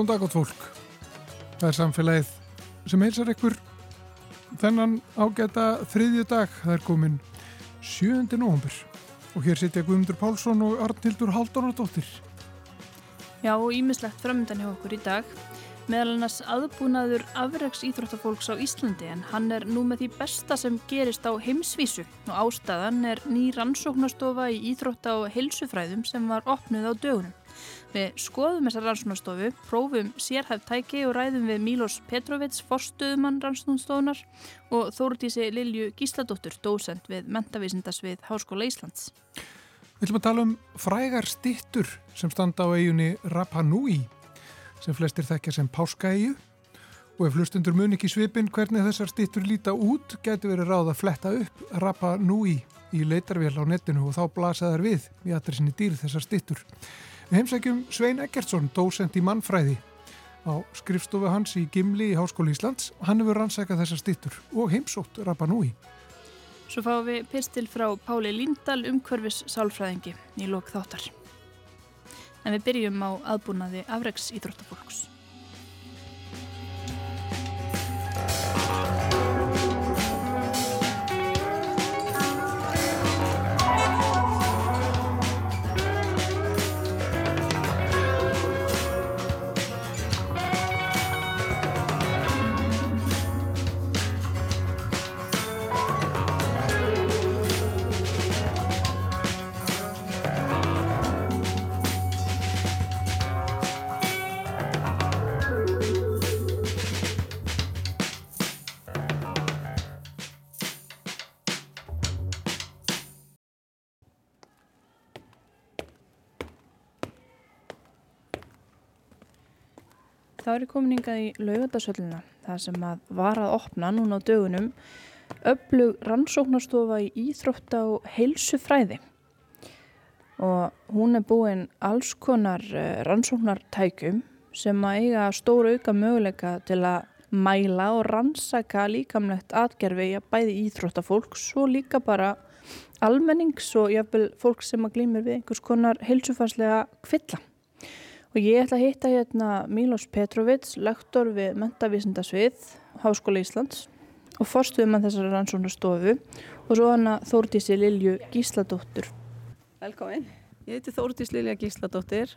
Góðan dag átt fólk. Það er samfélagið sem heilsar ykkur þennan ágæta þriðju dag. Það er komin 7. november og hér sitja Guðmundur Pálsson og Arnildur Haldunardóttir. Já, og ímislegt framöndan hjá okkur í dag. Meðal annars aðbúnaður afreiks íþróttafólks á Íslandi en hann er nú með því besta sem gerist á heimsvísu og ástæðan er ný rannsóknastofa í íþrótta og heilsufræðum sem var opnuð á dögunum. Við skoðum þessar rannsóknastofu, prófum sérhæft tæki og ræðum við Mílos Petrovits, forstuðumann rannsóknastofunar og Þórutísi Lilju Gísladóttur, dósend við Mentavísindasvið Háskóla Íslands. Við ætlum að tala um frægar stittur sem standa á eiginni Rapa Nui sem flestir þekkja sem páskaegu og ef hlustundur mun ekki svipin hvernig þessar stittur líta út getur verið ráð að fletta upp Rapa Nui í leitarvél á netinu og þá blasaðar við í allir sinni dýr þessar stittur. Við heimsækjum Svein Eggertsson, dósent í mannfræði á skrifstofu hans í Gimli í Háskóli Íslands. Hann hefur rannsækjað þessar stittur og heimsótt Rapa Nui. Svo fáum við pistil frá Páli Líndal umhverfis sálfræðingi í lok þáttar. En við byrjum á aðbúnaði afreiks íþróttafólks. Þá er ég komin hingað í laugandarsöllina það sem að var að opna núna á dögunum öflug rannsóknarstofa í Íþrótta og heilsufræði og hún er búin alls konar eh, rannsóknartækum sem að eiga stóru auka möguleika til að mæla og rannsaka líkamlegt atgerfi að bæði íþróttafólks og líka bara almennings og jáfnvel fólk sem að glýmir við einhvers konar heilsufarslega kvilla. Og ég ætla að hitta hérna Mílos Petrovits, lektor við Mentavísindasvið, Háskóla Íslands og forstuðum að þessari rannsóknarstofu og svo hana Þórdísi Lilju Gísladóttur. Velkomin, ég heiti Þórdís Lilja Gísladóttir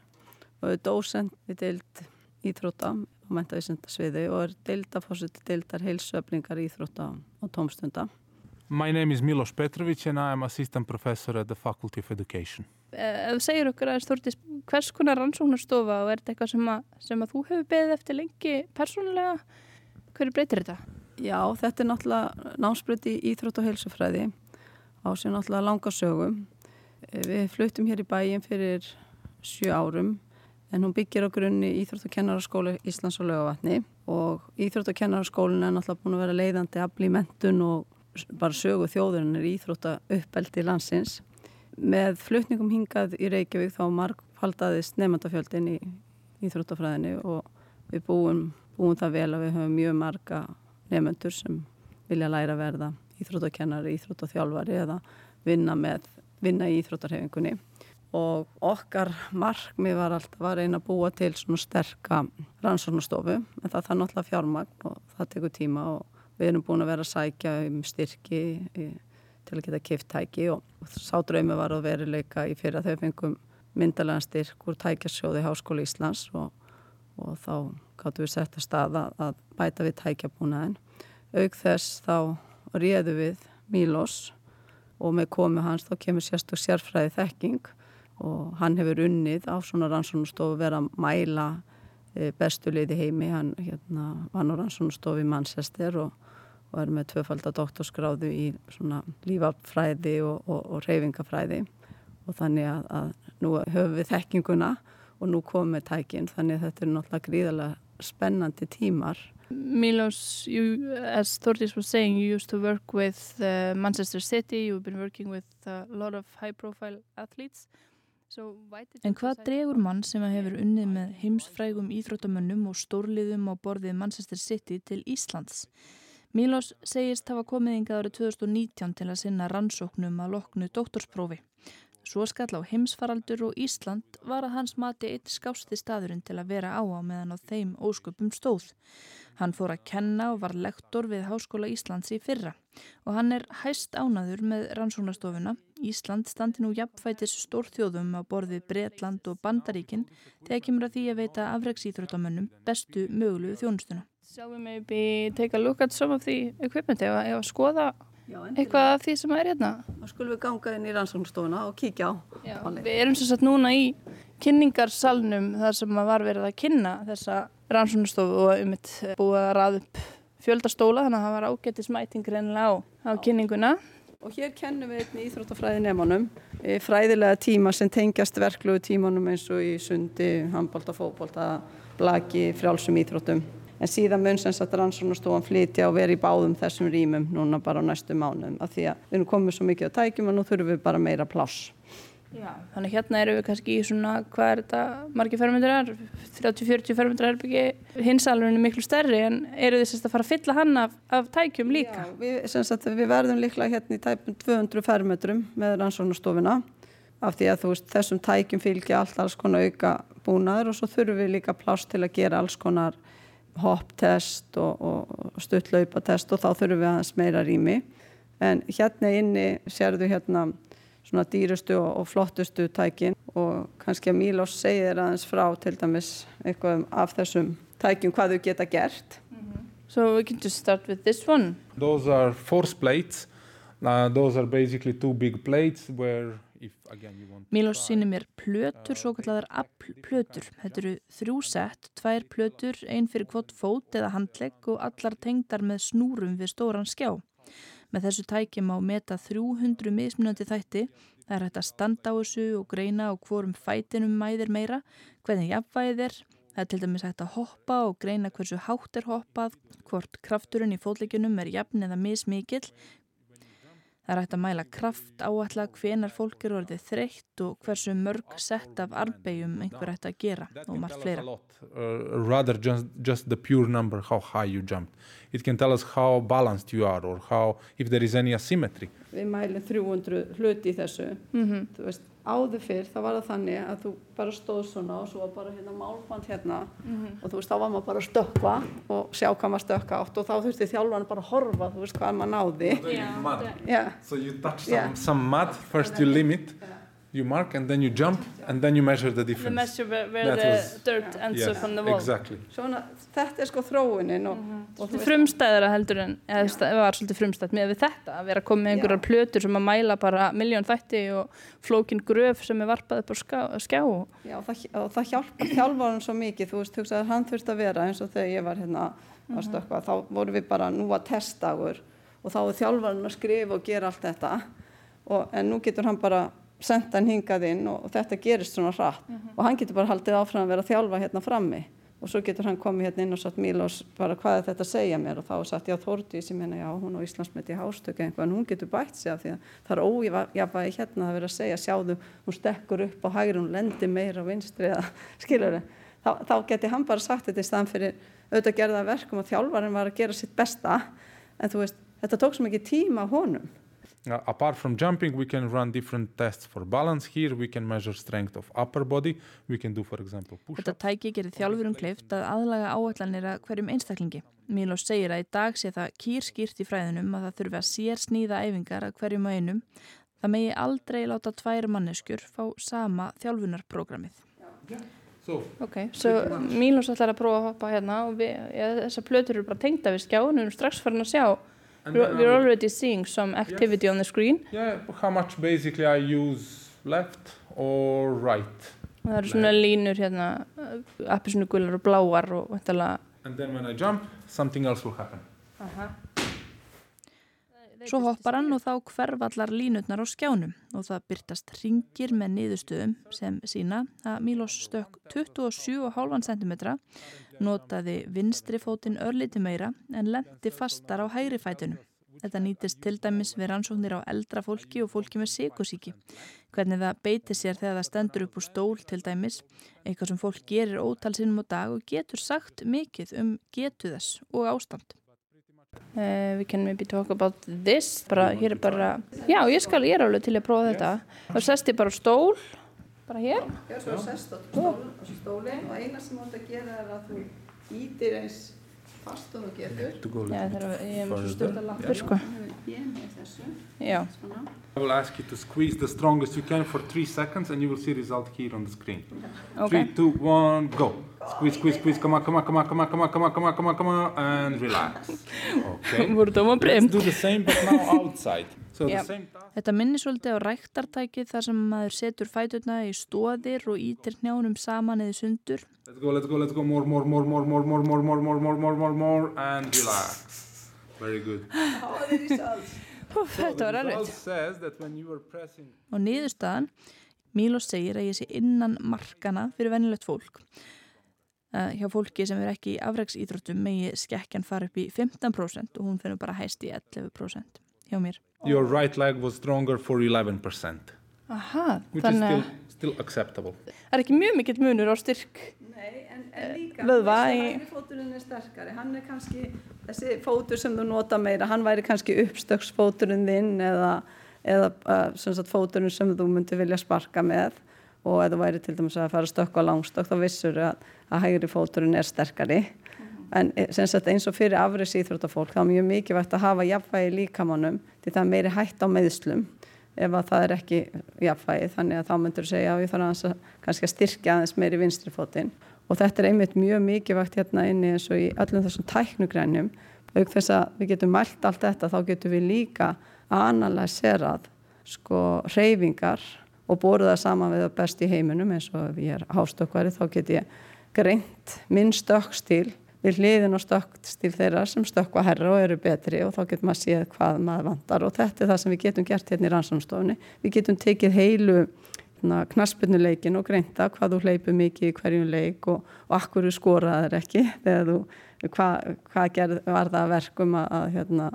og er dósend við deild Íþrótta á Mentavísindasviði og er deildafórsett deildar heilsuöflingar Íþrótta og tómstunda. My name is Milos Petrovic and I am assistant professor at the Faculty of Education. Eh, ef þú segir okkur að Þórdís, hvers konar rannsóknarstofa og er þetta eitthvað sem að, sem að þú hefur beðið eftir lengi persónulega? Hverju breytir þetta? Já, þetta er náttúrulega námsbreytti í Íþrótt og heilsufræði á sér náttúrulega langarsögum. Eh, við fluttum hér í bæin fyrir sjö árum en hún byggir á grunni Íþrótt og kennaraskóla Íslands og lögavatni og Íþrótt og kennaraskólin er náttúrulega búin að vera leiðandi afl í mentun og bara sögu þjóðurinn er Íþrótt að uppeldi landsins með flutningum hingað í Reykjavík þá margfaldaðist nefndafjöldin í Íþróttafræðinni og við búum, búum það vel að við höfum mjög marga nefndur sem vilja læra verða íþróttakennari, íþróttathjálfari eða vinna með, vinna í íþróttarhefingunni og okkar markmið var alltaf að reyna að búa til svona sterka rannsóknastofu en það það náttúrulega fjármagn og það tekur tíma og við erum búin að vera að sækja um styrki í til að geta kiftæki og sá draumi var að veruleika í fyrir að þau fengum myndalega styrk úr tækjarsjóði Háskóli Íslands og, og þá gáttu við sett að staða að bæta við tækjabúnaðin. Aug þess þá réðu við Mílos og með komu hans þá kemur sérstu sérfræði þekking og hann hefur unnið á svona rannsónustofu verið að mæla eh, bestu liði heimi, hann hérna, var nú rannsónustofu í Manchester og og er með tvöfaldar doktorskráðu í svona lífafræði og, og, og reyfingafræði og þannig að, að nú höfum við þekkinguna og nú komum við tækin þannig að þetta er náttúrulega gríðarlega spennandi tímar. Milos, you, as Thordis was saying, you used to work with uh, Manchester City, you've been working with a lot of high profile athletes. So en hvað dregur mann sem hefur unnið með heimsfrægum íþróttamönnum og stórliðum á borðið Manchester City til Íslands? Mílos segist hafa komið yngað árið 2019 til að sinna rannsóknum að loknu doktorsprófi. Svo skall á heimsfaraldur og Ísland var að hans mati eitt skásti staðurinn til að vera á á meðan á þeim ósköpum stóð. Hann fór að kenna og var lektor við Háskóla Íslands í fyrra og hann er hæst ánaður með rannsónastofuna. Ísland standi nú jafnfætis stórþjóðum á borðið Breitland og Bandaríkin þegar kemur að því að veita afreiksýþróttamönnum bestu mögulu þjónustuna. Shall we maybe take a look at some of the equipment eða að skoða Já, eitthvað af því sem er hérna. Þá skulum við ganga inn í rannsóknstofuna og kíkja á. Já, við erum svo satt núna í kynningarsalnum þar sem var verið að kynna þessa rannsóknstofu og um eitt búið að ræða upp fjöldastóla þannig að það var ágætti smæting reynilega á, á kynninguna. Og hér kennum við einni íþróttafræði nefnunum, e, fræðilega tíma sem tengjast verkluðu tímanum eins og í sundi, handbólta, fókbólta, blaki, frjálsum íþróttum en síðan mun sem sagt rannsóknarstofan flytja og vera í báðum þessum rýmum núna bara á næstu mánuðum af því að við erum komið svo mikið á tækjum og nú þurfum við bara meira pláss. Já, þannig hérna eru við kannski í svona, hvað er þetta, margi fermyndurar, 30-40 fermyndurar herbyggi, hinsalurinn er miklu stærri en eru þið semst að fara að fylla hann af, af tækjum líka? Já, við, sagt, við verðum líklega hérna í tæpum 200 fermyndrum með rannsóknarstofuna af því að þú veist þessum tækjum fylgja allt alls konar auka búnaður og svo þurfum við líka pláss til að gera alls konar hopptest og, og stutlaupatest og þá þurfum við aðeins meira rými. En hérna inni sérðu hérna svona dýrustu og, og flottustu tækin og kannski að Mílos segir aðeins frá til dæmis eitthvað af þessum tækjum hvað þau geta gert. Mm -hmm. So we can just start with this one. Those are force plates uh, those are basically two big plates where Mílos sýnir mér plötur, svo kalladar plötur. Þetta eru þrjú sett, tvær plötur, einn fyrir kvot fót eða handlegg og allar tengdar með snúrum við stóran skjá. Með þessu tækjum á meta 300 mismunandi þætti. Það er hægt að standa á þessu og greina á hvorum fætinum mæðir meira, hvernig jafnvæðið er. Það er til dæmis hægt að hoppa og greina hversu hátt er hoppað, hvort krafturinn í fótleikunum er jafn eða mismikill, Það er hægt að mæla kraft, áallega hvenar fólk eru orðið þreytt og hversu mörg sett af arbegjum einhver ætti að gera og margt fleira. Uh, rather just, just the pure number, how high you jumped. It can tell us how balanced you are or how, if there is any asymmetry. Við mælum 300 hluti í þessu. Mm -hmm. Þú veist, áður fyrr þá var það þannig að þú bara stóð svona og svo var bara hérna málband hérna mm -hmm. og þú veist þá var maður bara að stökka og sjá hvað maður stökka átt og þá þurfti þjálfan bara að horfa þú veist hvað maður náði yeah. Yeah. So you touch some, yeah. some mud, first you limit yeah you mark and then you jump and then you measure the difference. You measure where, where the was, dirt ends yes, up on the wall. Exactly. Svona, þetta er sko þróunin og, mm -hmm. og frumstæðara heldur en eða það var svolítið frumstætt með þetta að vera að koma með einhverjar plötur sem að mæla bara miljón þætti og flókin gröf sem er varpað upp á skjá. Já og það, og það hjálpa þjálfvarum svo mikið, þú veist, hugsaður hann þurft að vera eins og þegar ég var hérna að mhm. stökka, þá vorum við bara nú að testa og þá er þjálfvarum að skrifa og gera allt þetta og, en nú getur hann bara senda hann hingað inn og, og þetta gerist svona hratt. Mm -hmm. og hann getur bara haldið áfram að vera að þjálfa hérna frammi. Og svo getur hann komið hérna inn og satt Mílós bara hvað er þetta að segja mér? Og þá satt ég á Þórdís, ég meina já hún á Íslandsmeti hástöku en hún getur bætt sig af því að það er ójafæði hérna að vera að segja sjáðu hún stekkur upp á hægri hún lendir meira á vinstri eða skilur þá, þá getur hann bara sagt þetta í staðan fyrir auðvitað gerða verkum og þjálfarinn var að gera sitt besta. En þú veist þetta tók svo mikið tíma honum Uh, apart from jumping, we can run different tests for balance. Here we can measure strength of upper body. We can do, for example, push-ups. Þetta tæki gerir þjálfurum kleift að aðlaga áallanir að hverjum einstaklingi. Mílos segir að í dag sé það kýrskýrt í fræðinum að það þurfi að sér snýða æfingar að hverjum að einum. Það megi aldrei láta tvær manneskjur fá sama þjálfunarprogrammið. Yeah. So, ok, svo Mílos ætlar að prófa að hoppa hérna og við, ja, þessar plötur eru bara tengda við skjáðun og við erum strax farin að sjá We're, already seeing some activity yes. on the screen. Yeah, how much basically I use left or right. Það eru svona línur hérna, appisinu gular og bláar og vettala. And then when I jump, something else will happen. Aha. Svo hoppar hann og þá hverfallar línutnar á skjánum og það byrtast ringir með niðurstöðum sem sína að Mílos stök 27,5 cm notaði vinstri fótinn örliti meira en lendi fastar á hægri fætunum. Þetta nýtist til dæmis við rannsóknir á eldra fólki og fólki með síkosíki. Hvernig það beiti sér þegar það stendur upp úr stól til dæmis, eitthvað sem fólk gerir ótalsinnum á dag og getur sagt mikið um getu þess og ástand. Uh, we can maybe talk about this. Bara, hér er bara, já ég skal, ég er alveg til að prófa þetta. Þá sest ég bara á stól, bara hér. Já, svo sest á stólinn og eina sem þú átt að gera er að þú ítir eins fast og þú getur. Já, þegar bit ég er svo further. styrta lappir, sko. Ég með þessu, Já. I will ask you to squeeze the strongest you can for three seconds and you will see result here on the screen. Three, ok. two, one, go. Squeeze, squeeze, squeeze, come on, come on, come on, come on, come on, come on, come on, come on, come on, and relax. Okay. Let's do the same but now outside. So Yeah. the same task. Þetta minnir svolítið á ræktartækið þar sem maður setur fæturna í stóðir og ítir hnjánum saman eða sundur. Let's go, let's go, let's go. More, more, more, more, more, more, more, more, more, more, more, more, more, and relax. Very good. How are the results? Þetta var erfitt. says that when you are pressing Og niðurstaðan, Mílos segir að ég sé innan markana fyrir venjulegt fólk. Uh, hjá fólki sem er ekki í afreiksýþróttum megi skekkjan fara upp í 15% og hún finnur bara hæst í 11% hjá mér. your right leg was stronger for 11%, Aha, which þannig að is still, still acceptable. það er ekki mjög mikill munur á styrk. Nei, en, en líka, þessi í- hægri fóturinn er sterkari, hann er kannski, þessi fótur sem þú nota meira, hann væri kannski uppstöksfóturinn þinn eða, eða uh, sem sagt fóturinn sem þú myndi vilja sparka með. Og ef þú væri til dæmis að fara stökk á langstökk þá vissur að, að hægri fóturinn er sterkari. En eh, sagt eins og fyrir afriðs íþróttafólk þá er mjög mikilvægt að hafa jafnvægi líkamannum því það er meiri hætt á meðslum ef að það er ekki jafnvægi þannig að þá myndur segja að ég þarf að kannski að styrkja aðeins meiri vinstri fótinn og þetta er einmitt mjög mikilvægt hérna inni eins og í öllum þessum tæknugrænjum auk þess að við getum mælt allt þetta þá getum við líka analyserað sko reyfingar og borðið það saman við það best í heiminum. Eins og ef ég er hástökkvari þá get ég greint minn stökkstíl við hliðin og stökkstíl þeirra sem stökkva herra og eru betri. Og þá getur maður séð hvað maður vantar. Og þetta er það sem við getum gert hérna í rannsóknstofunni. Við getum tekið heilu knaspinnuleikin og greinta hvað þú hleypur mikið í hverjum leik og, og akkur skoraðir ekki þegar þú, hvað, gerð, var það að verkum að hérna,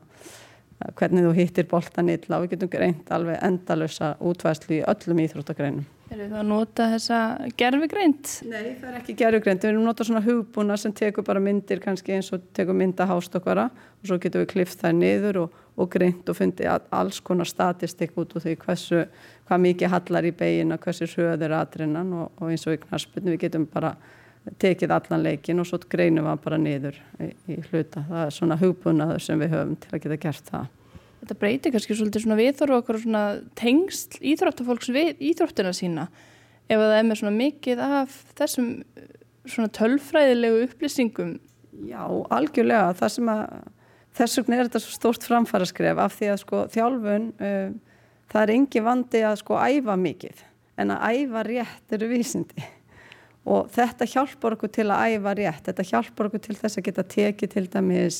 hvernig þú hittir boltan illa og við getum greint alveg endalösa útvæðslu í öllum íþróttagreinum. Er það að nota þessa gerfigreind? Nei, það er ekki gerugreind. Við erum notað svona hugbúna sem tekur bara myndir kannski eins og tekur mynda hástokkara og svo getum við klift það niður og, og greint og fundið alls konar statistik út úr því hversu, hvað mikið hallar í beigina, hversu hröður aðrinnan og, og eins og í knarspilni við getum bara tekið allan leikin og svo greinum við bara niður í, í hluta. Það er svona hugbúnaður sem við höfum til að geta gert það. Þetta breytir kannski svolítið svona viðþorfu okkur svona tengsl íþróttafólks við íþróttina sína ef það er með svona mikið af þessum uh, svona tölfræðilegu upplýsingum. Já, algjörlega. Það sem að þess vegna er þetta svo stórt framfæraskref af því að sko þjálfun uh, það er engi vandi að sko æfa mikið en að æfa rétt eru vísindi og þetta hjálpar okkur til að æfa rétt. Þetta hjálpar okkur til þess að geta tekið til dæmis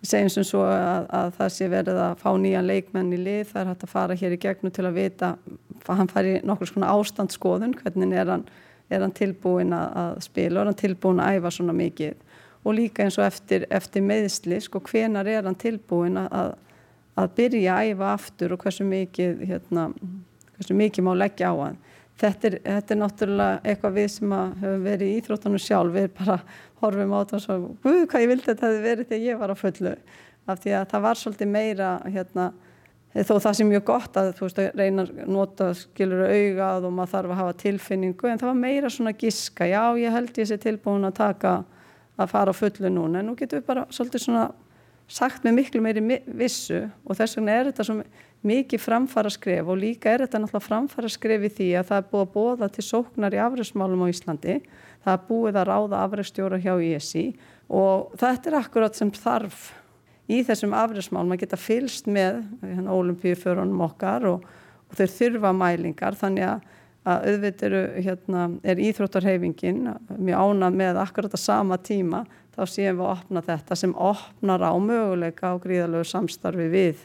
Við segjum sem svo að, að það sé verið að fá nýjan leikmenn í lið, það er hægt að fara hér í gegnum til að vita, hann fari nokkur svona ástandsskoðun, hvernig er hann, er hann tilbúin að, að spila og er hann tilbúin að æfa svona mikið? Og líka eins og eftir, eftir meðsli, sko hvenar er hann tilbúin að, að byrja að æfa aftur og hversu mikið, hérna, hversu mikið má leggja á hann. Þetta er, þetta er náttúrulega eitthvað við sem hefur verið í Íþróttunum sjálf, við bara horfum á þetta og svo, guð hvað ég vildi að þetta hefði verið þegar ég var á fullu, af því að það var svolítið meira, hérna, þó það sem mjög gott að þú veist að reyna að nota skilur augað og maður þarf að hafa tilfinningu, en það var meira svona giska, já ég held ég sé tilbúin að taka að fara á fullu núna, en nú getum við bara svolítið svona sagt með miklu meiri vissu og þess vegna er þetta svo mikið framfara skref og líka er þetta náttúrulega framfara skref í því að það er búið að bóða til sóknar í afræðsmálum á Íslandi það er búið að ráða afræðstjóra hjá ISI og þetta er akkurat sem þarf í þessum afræðsmálum að geta fylst með hérna, olimpíuförunum okkar og, og þau þurfa mælingar þannig að, að auðvitað hérna, er íþróttarhefingin mjög ánað með akkurat að sama tíma þá séum við að opna þetta sem opnar á möguleika á gríðalögu samstarfi við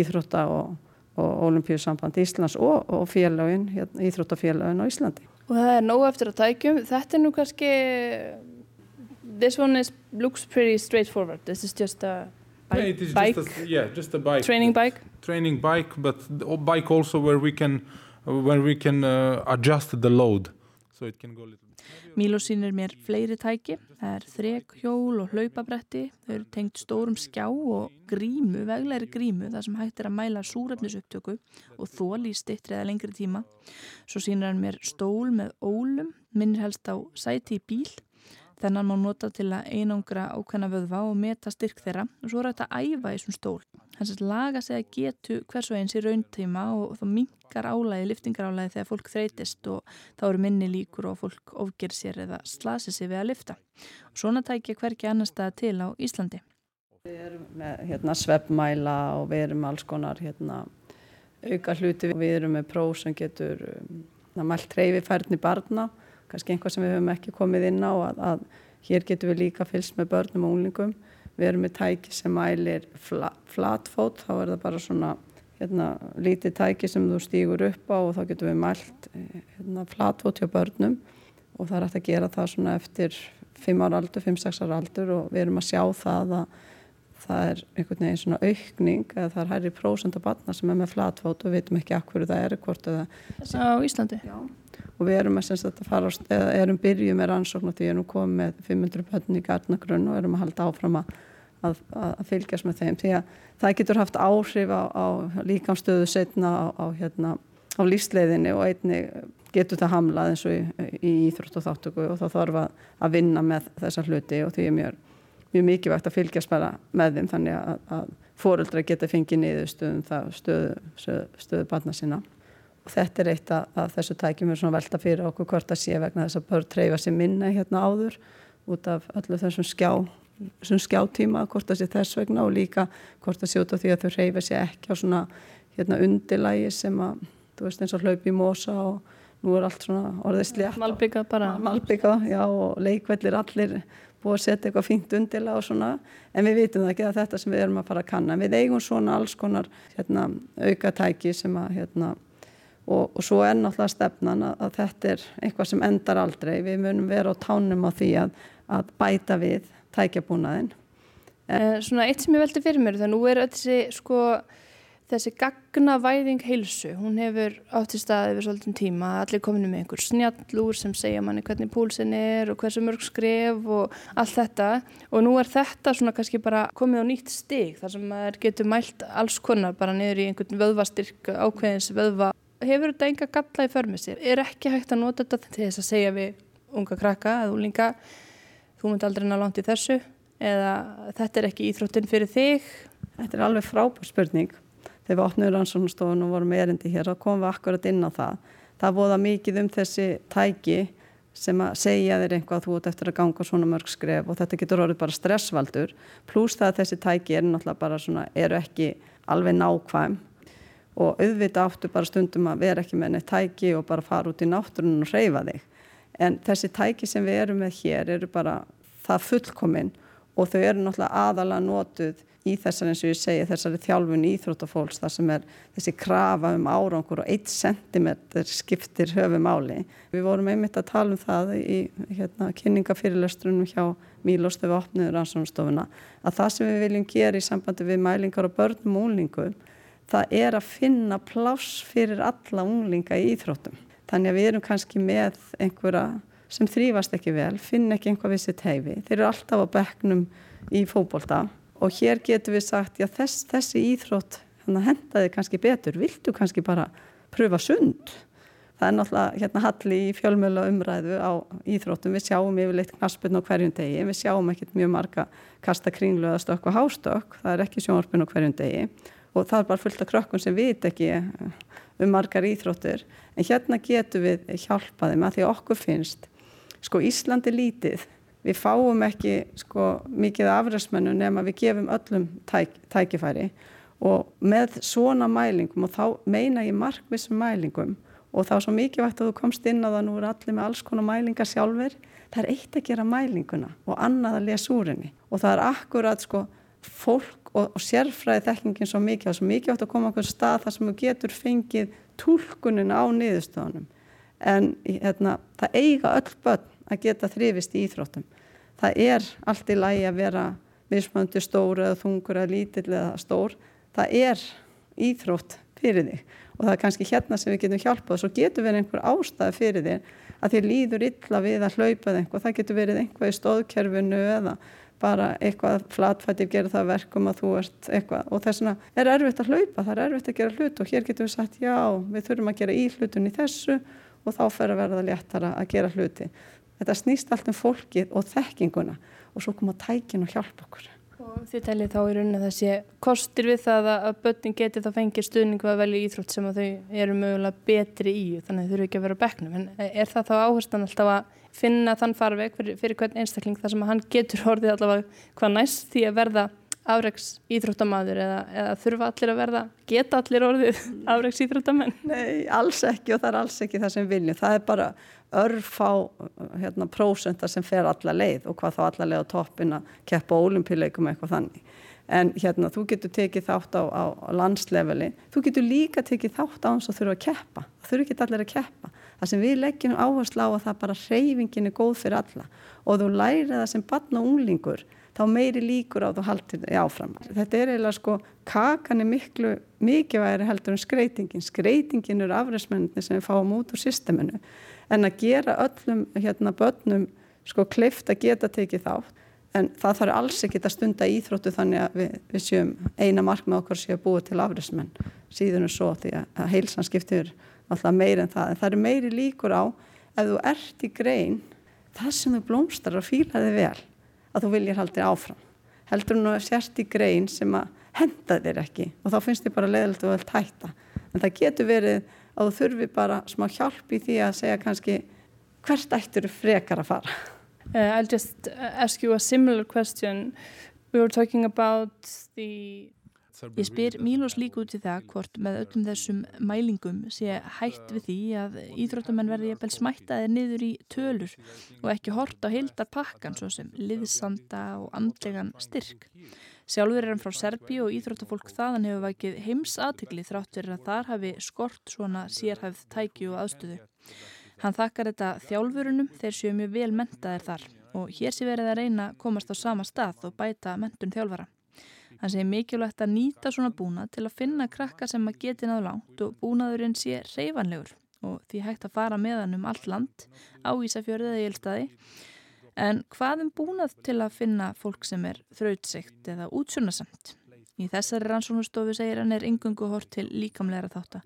íþrótta og, og olimpíusamband Íslands og, og félagin, hérna, íþróttafélagin á Íslandi. Og það er nógu eftir að tækjum. Þetta er nú kannski, this one is, looks pretty straightforward. This is just a bike, yeah, it is bike just a, yeah, just a bike. training bike. Training bike, but a bike also where we can, where we can uh, adjust the load, so it can go a little. Mílo sínir mér fleiri tæki, það er þrek, hjól og hlaupabretti, þau eru tengt stórum skjá og grímu, veglegri grímu, þar sem hægt er að mæla súrefnisupptöku og þóli í stittri eða lengri tíma. Svo sínir hann mér stól með ólum, minnir helst á sæti í bíl Þennan má nota til að einangra ákveðna vöðva og meta styrk þeirra og svo er þetta að æfa í svon stól. Þannig að laga sig að getu hversu eins í rauntíma og þá mingar álægi, liftingarálægi þegar fólk þreytist og þá eru minni líkur og fólk ofger sér eða slasi sig við að lifta. Og svona tækja hverki annar staða til á Íslandi. Við erum með hérna, svefnmæla og við erum alls konar hérna, auka hluti. Við erum með próf sem getur um, mælt reyfifærni barna kannski einhvað sem við höfum ekki komið inn á að, að hér getum við líka fylgst með börnum og unglingum. Við erum með tæki sem mælir fla, flatfót, þá er það bara svona hérna, lítið tæki sem þú stýgur upp á og þá getum við mælt hérna, flatfót hjá börnum. Og það er hægt að gera það svona eftir 5 ára aldur, 5-6 ára aldur og við erum að sjá það að það er einhvern veginn svona aukning eða það er hærri prósent af batna sem er með flatfót og við veitum ekki akkur það er hvort það á Íslandi? Já og við erum að, að fara á, eða erum byrjuð með rannsókn og því erum komið með 500 bönn í garnagrunn og erum að halda áfram að, að, að fylgjast með þeim. Því að það getur haft áhrif á, á líkamstöðu setna á, á hérna, lífsleiðinni og einni getur það hamlað eins og í, í íþrótt og þáttöku og þá þarf að vinna með þessa hluti og því er mjög, mjög mikilvægt að fylgjast með þeim þannig að fóruldra geta fengið niður stöðum það stöðu, stöðu, stöðu barna sína þetta er eitt af þessu tækjum við svona velta fyrir okkur hvort að sé vegna þess að börn treyfa sér minna hérna áður út af öllu þessum skjá þessum skjátíma, hvort að sé þess vegna og líka hvort að sé út af því að þau reyfa sér ekki á svona hérna undirlægi sem að, þú veist eins og hlaupi í mosa og nú er allt svona orðið slétt. Malbyggað bara. Malbyggað, já og leikvellir allir búið að setja eitthvað fínt undirlega og svona en við vitum það ekki að þetta sem við erum að fara að kanna. Við eigum svona alls konar hérna, aukatæki sem að hérna, og, og svo er náttúrulega stefnan að, að þetta er eitthvað sem endar aldrei. Við munum vera á tánum á því að, að bæta við tækjabúnaðin eh, Svona eitt sem ég veldi fyrir mér þannig að nú er þessi sko þessi gagnavæðing heilsu, hún hefur átt í staði við svolítið tíma, allir kominu með einhver snjallúr sem segja manni hvernig púlsinn er og hversu mörg skref og allt þetta. Og nú er þetta svona kannski bara komið á nýtt stig þar sem maður getur mælt alls konar bara niður í einhvern vöðvastyrk ákveðins vöðva hefur þetta enga galla í förmið sér? Er ekki hægt að nota þetta til þess að segja við unga krakka eða úlinga þú myndi aldrei ná langt í þessu eða þetta er ekki íþróttin fyrir þig? Þetta er alveg frábær spurning. Þegar við opnum rannsóknustofun og vorum erindi hér þá komum við akkurat inn á það. Það voða mikið um þessi tæki sem að segja þér einhvað að þú ert eftir að ganga svona mörg skref og þetta getur orðið bara stressvaldur. Pluss það að þessi tæki er náttúrulega bara svona eru ekki alveg nákvæm og auðvita áttu bara stundum að vera ekki með neitt tæki og bara fara út í náttúrunum og reyfa þig. En þessi tæki sem við erum með hér eru bara það fullkominn og þau eru náttúrulega aðalega notuð í þessari eins og ég segi þessari þjálfun íþróttafólks þar sem er þessi krafa um árangur og 1 cm skiptir höfum áli. Við vorum einmitt að tala um það í hérna, kynningafyrirlestrunum hjá Mílos þegar við opniðum rannsónastofuna að það sem við viljum gera í sambandi við mælingar á börnum og úlingum það er að finna pláss fyrir alla unglinga í íþróttum. Þannig að við erum kannski með einhverja sem þrýfast ekki vel, finn ekki einhvað við sitt heifi. Þeir eru alltaf á bekknum í fókbólta og hér getur við sagt, já þess, þessi íþrótt hendaði kannski betur, viltu kannski bara pröfa sund? Það er náttúrulega hérna halli í fjölmjöla umræðu á íþróttum, við sjáum yfirleitt knaspun á hverjum degi, við sjáum ekkert mjög marga kasta kringlu eða stökk og hástökk, það er ekki sjónarspun á hverjum degi og það er bara fullt af krökkun sem vit ekki um margar íþróttur en hérna getur við hjálpaði með því að okkur finnst sko Íslandi lítið. Við fáum ekki sko mikið afræðsmennu nema við gefum öllum tæk, tækifæri. Og með svona mælingum og þá meina ég markvissum mælingum og þá svo mikið vægt að þú komst inn á það nú er allir með alls konar mælingar sjálfur það er eitt að gera mælinguna og annað að lesa úr henni. Og það er akkurat sko fólk og, og sérfræði þekkingin svo mikið og svo mikið átt að koma okkur stað þar sem þú getur fengið tólkunin á niðurstöðunum. En hérna, það eiga öll börn að geta þrifist í íþróttum. Það er allt í lægi að vera mismöndu stór eða þungur eða lítill eða stór. Það er íþrótt fyrir þig og það er kannski hérna sem við getum hjálpað. Og svo getur verið einhver ástæði fyrir þig að þér líður illa við að hlaupa eitthvað, það getur verið einhvað í stóðkerfinu eða bara eitthvað flatfættir gera það verkum að þú ert eitthvað og þess vegna er erfitt að hlaupa, það er erfitt að gera hlut og hér getur við sagt já, við þurfum að gera í hlutun í þessu og þá fer að verða léttara að gera hluti. Þetta snýst allt um fólkið og þekkinguna og svo koma tækin og hjálpa okkur. Og þið tellið þá í rauninni að það sé kostir við það að börnin geti þá fengið stuðningu að velja íþrótt sem að þau eru mögulega betri í þannig að þau eru ekki að vera beknum en er það þá áherslan alltaf að finna þann farveg fyrir, fyrir hvern einstakling þar sem að hann getur orðið allavega hvað næst því að verða afreiks íþróttamaður eða, eða þurfa allir að verða, geta allir orðið afreiks íþróttamenn? Nei, alls ekki og það er alls ekki það sem viljum. Það er bara örfá hérna, prósenta sem fer alla leið og hvað þá alla leið á toppin að keppa á olimpíuleikum eitthvað þannig. En hérna, þú getur tekið þátt á, á, landsleveli, þú getur líka tekið þátt á hans og þurfa að keppa. Það þurfa ekki allir að keppa. Það sem við leggjum áherslu á að það bara hreyfingin er góð fyrir alla og þú lærið það sem barn og unglingur þá meiri líkur á þú haldir þig áfram. Þetta er eiginlega sko, kakan er miklu mikilvægri heldur en skreitingin. Skreitingin eru afræðsmenninni sem við fáum út úr systeminu en að gera öllum hérna börnum sko kleift að geta tekið þátt. En það þarf alls ekki að stunda íþróttu þannig að við, við séum eina markmið okkar séu að búa til afræðsmenn síðan er svo því að heilsan skiptir alltaf meiri en það. En það eru meiri líkur á ef þú ert í grein það sem þú blómstar og fýlaði vel að þú viljir haldir áfram. Heldur nú að sérst í grein sem að henda þér ekki og þá finnst þér bara leðilegt og vel tætta en það getur verið að þú þurfi bara smá hjálp í því að segja kannski hvert ættur frekar að fara? Uh, I'll just ask you a similar question. We were talking about the Ég spyr Mílos líka. út í það hvort með öllum þessum mælingum sé hætt við því að íþróttamenn verði jafnvel smættaðir niður í tölur og ekki hort á heildar pakkan svo sem liðsanda og andlegan styrk. Sjálfur er hann frá Serbi og íþróttafólk þaðan hefur vækið heims aðtikli þrátt verið að þar hafi skort svona sérhæfð tæki og aðstöðu. Hann þakkar þetta þjálfurunum þeir séu mjög vel mentaðir þar og hér sé verið að reyna komast á sama stað og bæta mentun þjálfara. Hann segir mikilvægt að nýta svona búnað til að finna krakka sem að geti náðu langt og búnaðurinn sé reyfanlegur og því hægt að fara með hann um allt land á Ísafjörðið eða Ílstaði. En hvað um búnað til að finna fólk sem er þrautsegt eða útsjónasamt? Í þessari rannsóknustofu segir hann er yngungu hort til líkamleira þáttar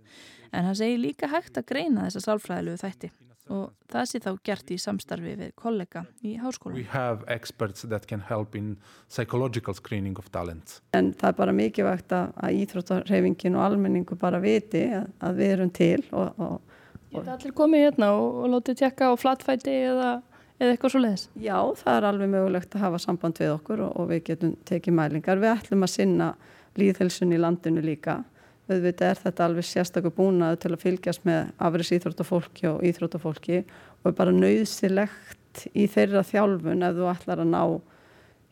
en hann segir líka hægt að greina þessa sálfræðilegu þætti og það sé þá gert í samstarfi við kollega í háskóla. We have experts that can help in psychological screening of talent. En það er bara mikilvægt að, að íþróttarhefingin og almenningu bara viti að, að við erum til og, og, og Geta allir komið hérna og, og látið tjekka á flatfæti eða, eða eitthvað svo leiðis? Já, það er alveg mögulegt að hafa samband við okkur og við getum tekið mælingar. Við ætlum að sinna líðhelsun í landinu líka auðvitað er þetta alveg sérstaklega búnað til að fylgjast með afriðs íþróttafólki og íþróttafólki og er bara nöðsilegt í þeirra þjálfun ef þú ætlar að ná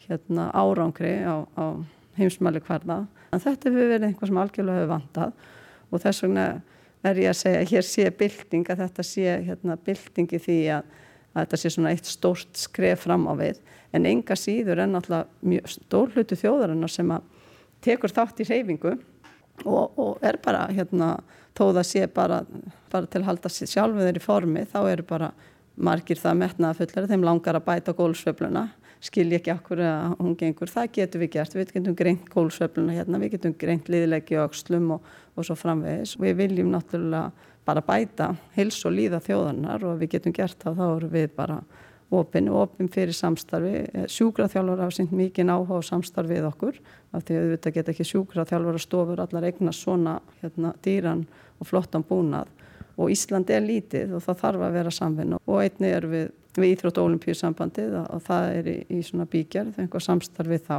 hérna, árangri á, á heimsmæli hverða. En þetta hefur verið einhvað sem algjörlega hefur vantað og þess vegna er ég að segja að hér sé bilding að þetta sé hérna, bilding í því að, að þetta sé svona eitt stórt skref fram á við. En enga síður er náttúrulega stór hlutu þjóðarinnar sem að tekur þátt í reyfingu og, og er bara hérna þó það sé bara, bara til að halda sér sjálfur þeir í formi þá eru bara margir það metnaða fullari þeim langar að bæta gólsveifluna skilji ekki okkur að hún gengur. Það getur við gert, við getum greint gólsveifluna hérna, við getum greint liðlegi og slum og, og svo framvegis. Við viljum náttúrulega bara bæta hils og líða þjóðanar og við getum gert það þá eru við bara opinn og opinn fyrir samstarfi. Sjúkraþjálfur hafa sínt mikið áhuga á samstarfi við okkur af því að auðvitað geta ekki sjúkraþjálfur að stofur allar eigna svona hérna, dýran og flottan búnað. Og Ísland er lítið og það þarf að vera samfinn og einni er við, við Íþrótt og Olimpíusambandið og það er í, í svona bíkjar, það er einhver samstarfi þá.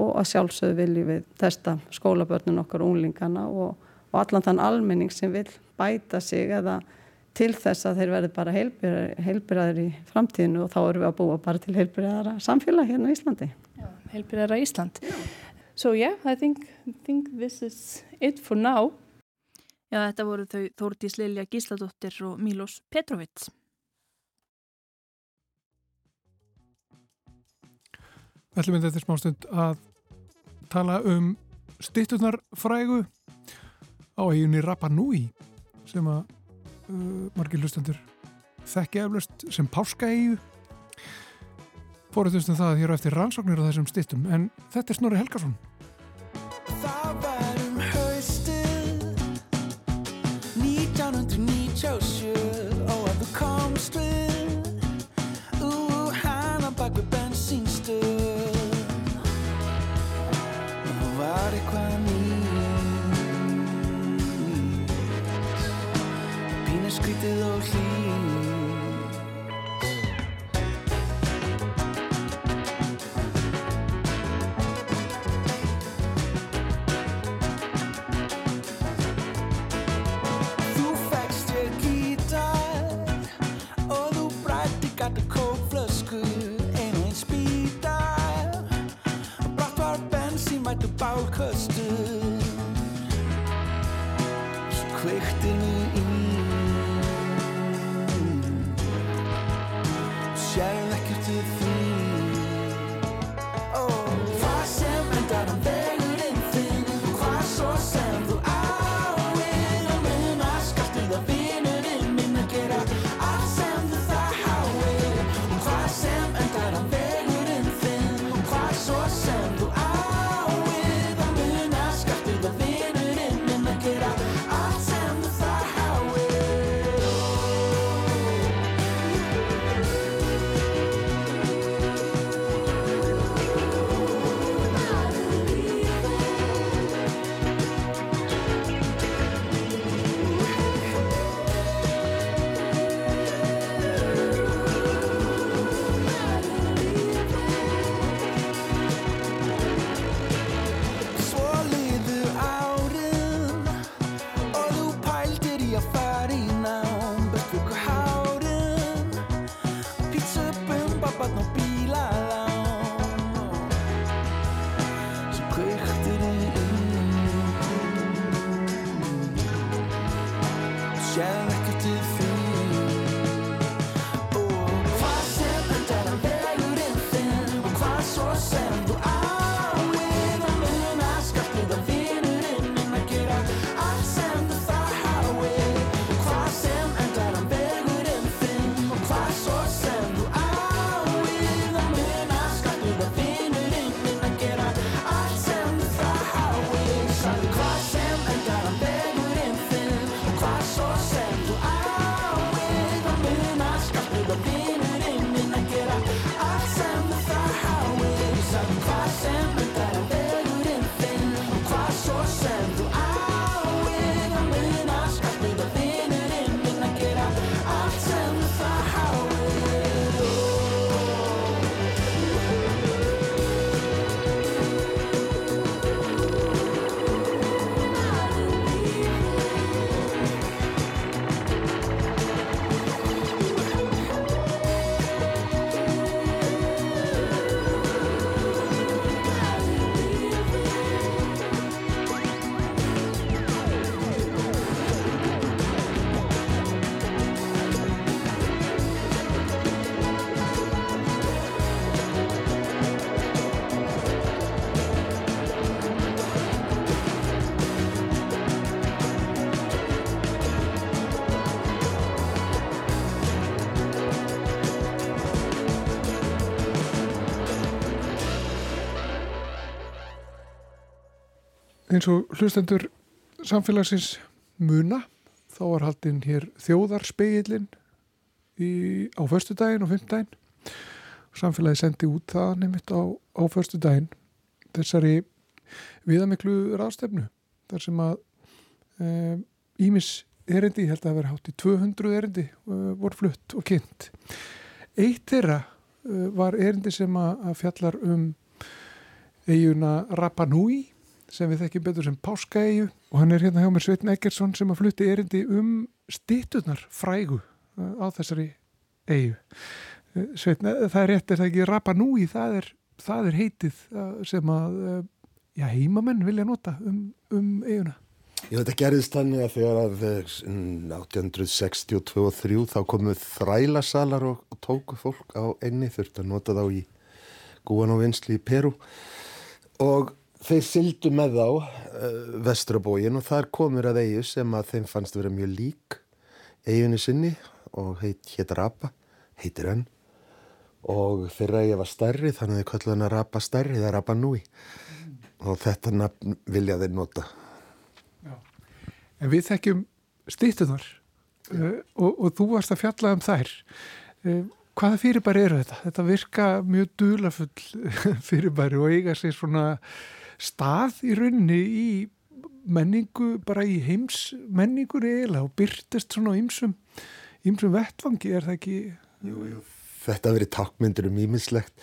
Og að sjálfsögðu viljum við testa skólabörnun okkar unglingana og, og allan þann almenning sem vil bæta sig eða til þess að þeir verði bara heilbyrðar í framtíðinu og þá eru við að búa bara til heilbyrðara samfélag hérna í Íslandi. Heilbyrðara Ísland. So yeah, I think, think this is it for now. Já, þetta voru þau Þórdís Lilja Gísladóttir og Mílos Petrovits. Við ætlum við þetta smástund að tala um stitturnar frægu á eiginni Rapa Nui sem að uh, margir hlustendur þekki eflust sem páskaegju fóruðustum það hér á eftir rannsóknir á þessum stittum en þetta er Snorri Helgarsson skrítið og hlýtt Sérðu eins og hlustendur samfélagsins muna þá var haldinn hér þjóðarspeilin á förstudaginn og fymtdaginn samfélagi sendi út það nefnitt á, á förstudaginn þessari viðamiklu ráðstefnu þar sem að Ímis e, erindi, ég held að það veri hátt í 200 erindi e, voru flutt og kynnt. Eitt þeirra e, var erindi sem að, að fjallar um eiguna Rapa Nui sem við þekkjum betur sem Páskaeyju og hann er hérna hjá mér Sveitn Eggertsson sem að flutti erindi um stitturnar frægu á þessari eyju. Sveitn, það er rétt, er það ekki Rapa Nui, það er, það er heitið sem að já, heimamenn vilja nota um, um eyjuna. Já, þetta gerðist þannig að þegar að 1862 og 3 þá komuð þrælasalar og, og tóku fólk á einni þurft að nota þá í gúan og vinsli í Peru og þeir sildu með þá uh, vestrabógin og þar komur að eigu sem að þeim fannst vera mjög lík eigunni sinni og heit, heit Rapa, heitir enn og þeirra ég var stærri þannig að þau kölluðu hana Rapa stærri, er Rapa Nui og þetta nafn vilja þeir nota. En við þekkjum stýttuðar uh, og, og þú varst að fjalla um þær. Uh, hvaða fyrirbæri eru þetta? Þetta virka mjög dulafull fyrirbæri og eiga sér svona stað í rauninni í menningu, bara í heims menningur eiginlega og byrtist svona á ýmsum, ýmsum vettvangi, er það ekki? Jú, jú. Þetta verið takmyndur um ímislegt.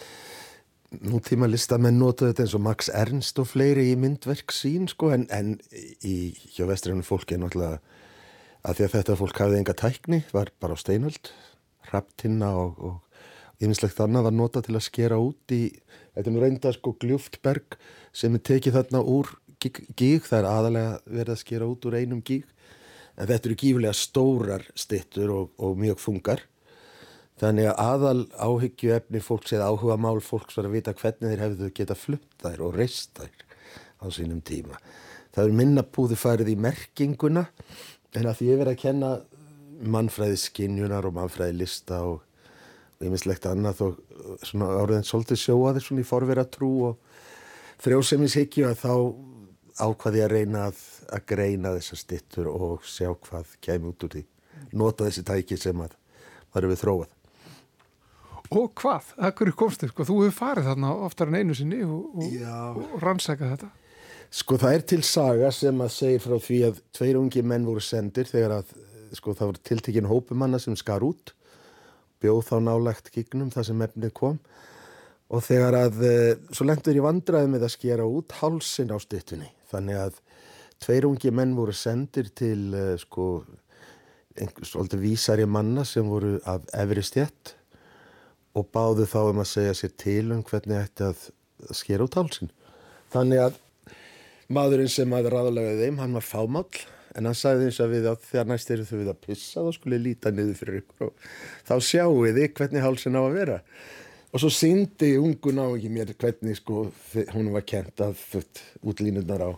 Nútíma listamenn notuðu þetta eins og Max Ernst og fleiri í myndverk sín sko en, en í hjá vestrænum fólki er náttúrulega að því að þetta fólk hafði enga tækni var bara á steinöld, raptinna og, og ímislegt annað var notað til að skera út í, þetta er nú reynda sko gljúftberg sem er tekið þarna úr gíg, það er aðalega verið að skera út úr einum gíg en þetta eru gífulega stórar stittur og, og mjög þungar Þannig að aðal áhyggju efni fólks eða áhuga mál fólks var að vita hvernig þeir hefðu geta flutt þær og reist þær á sínum tíma. Það er minna búði farið í merkinguna en að því ég verið að kenna mannfræði skinjunar og mannfræði lista og ymmislegt annað og svona áriðin svolítið sjóaði svona í forvera trú og frjósemishyggju að þá ákvaði að reyna að, að greina þessar stittur og sjá hvað kemur út úr því. Nota þessi tæki sem að eru við þróað. Og hvað? Akkur komstu? Sko, þú hefur farið þarna oftar en einu sinni og, og, og rannsakað þetta. Sko það er til saga sem að segir frá því að tveir ungi menn voru sendir þegar að sko það voru tiltekinn hópumanna sem skar út, bjóð þá nálægt gignum það sem efnið kom og þegar að eh, svo lengur ég vandraði með að skera út hálsin á styttunni. Þannig að tveir ungi menn voru sendir til eh, sko einhvers vísari manna sem voru af efri stjett og báðu þá um að segja sér til um hvernig ætti að skera út hálsin. Þannig að maðurinn sem að ráðlega þeim, hann var fámáll en hann sagði eins að við að þegar næst eru þau við að pissa þá skulle líta niður fyrir ykkur og þá sjáu þið hvernig hálsin á að vera. Og svo syndi ungun á ekki mér hvernig sko hún var kent að þutt útlínundar á,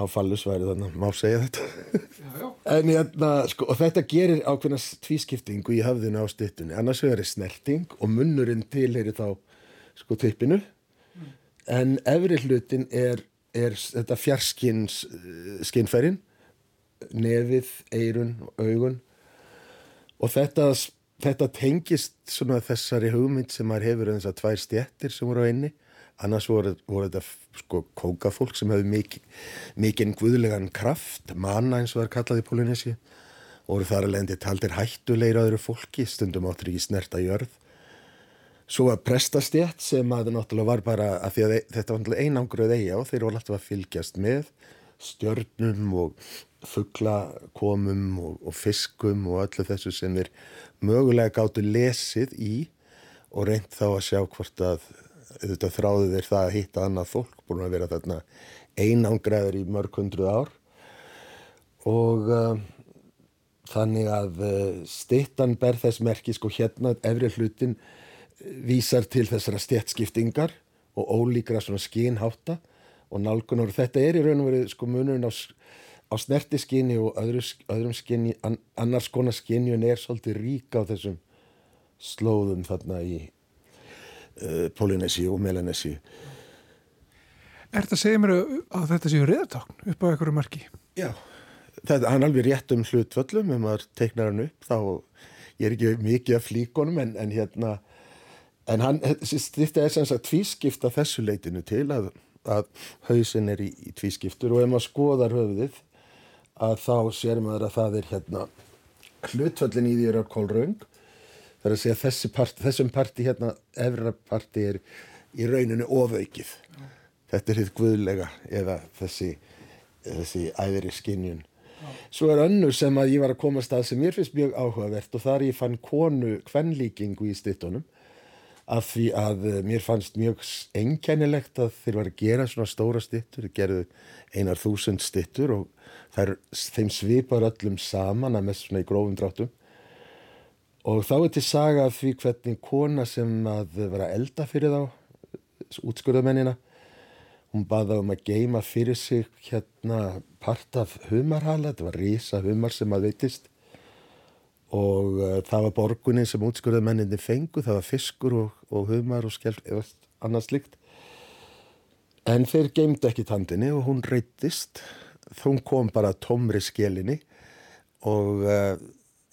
á fallusværi þannig að má segja þetta. En hérna, sko, og þetta gerir ákveðna tvískiptingu í höfðinu á styttunni. Annars vegar er snerting og munnurinn tilheyri þá sko tippinu. En efri hlutin er, er þetta fjarskins skinnfærin, nefið, eirun og augun. Og þetta, þetta tengist svona þessari hugmynd sem maður hefur um þessar tvær stjettir sem voru á einni. Annars voru, voru þetta sko kókafólk sem mikið, mikinn guðlegan kraft, manna eins og það er kallað í Polynési. Voru þar að lendi taldir hættulegir öðru fólki, stundum áttur ekki snerta jörð. Svo að prestastjætt sem að náttúrulega var bara að að þe- þetta var náttúrulega einangruð eiga og þeir voru alltaf að fylgjast með stjörnum og fugglakomum og, og fiskum og öllu þessu sem þeir mögulega gáttu lesið í og reynd þá að sjá hvort að auðvitað þráðu þeir það að hitta annað fólk búin að vera þarna einangraður í mörg hundruð ár. Og uh, þannig að uh, stittan ber þess merki sko hérna efri hlutin vísar til þessara stjettskiptingar og ólíkra svona skínhátta og nálgunar og þetta er í raun og verið sko munurinn á, á snertiskinni og öðru, öðrum skinni, an, annars konar skinjun er svolítið rík á þessum slóðum þarna í uh, Polynési og Melanesi. Er þetta að segja mér að þetta séu reyðartákn upp á einhverju marki? Já, þetta, hann er alveg rétt um hlutvöllum, ef maður teiknar hann upp þá, ég er ekki mikið af flíkonum en, en hérna, en hann, þetta er sem sagt tvískipta þessu leitinu til að, að hausinn er í, í tvískiptur og ef maður skoðar höfuðið að þá sér maður að það er hérna hlutvöllin í því er að kólraung það er að segja þessi part, þessum parti hérna, efra parti er í rauninu ofaukið. Þetta er hitt guðlega eða þessi, þessi æðri skinjun svo er önnur sem að ég var að komast að sem mér finnst mjög áhugavert og þar ég fann konu kvenlíkingu í stittunum af því að eh, mér fannst mjög einkennilegt að þeir var að gera svona stóra stittur, þeir gerðu einar þúsund stittur og þær, þeim svipar öllum saman að með svona í grófum dráttum. Og þá er til saga af því hvernig kona sem að var að elda fyrir þá útskurðamennina hún baða um að geima fyrir sig hérna part af humarhala, þetta var rísa humar sem að veitist og uh, það var borgunin sem útskurðað menninni fengu, það var fiskur og, og humar og skelf, eða annað slikt. En þeir geymdu ekki tandinni og hún reytist, hún kom bara tómri skelinni og uh,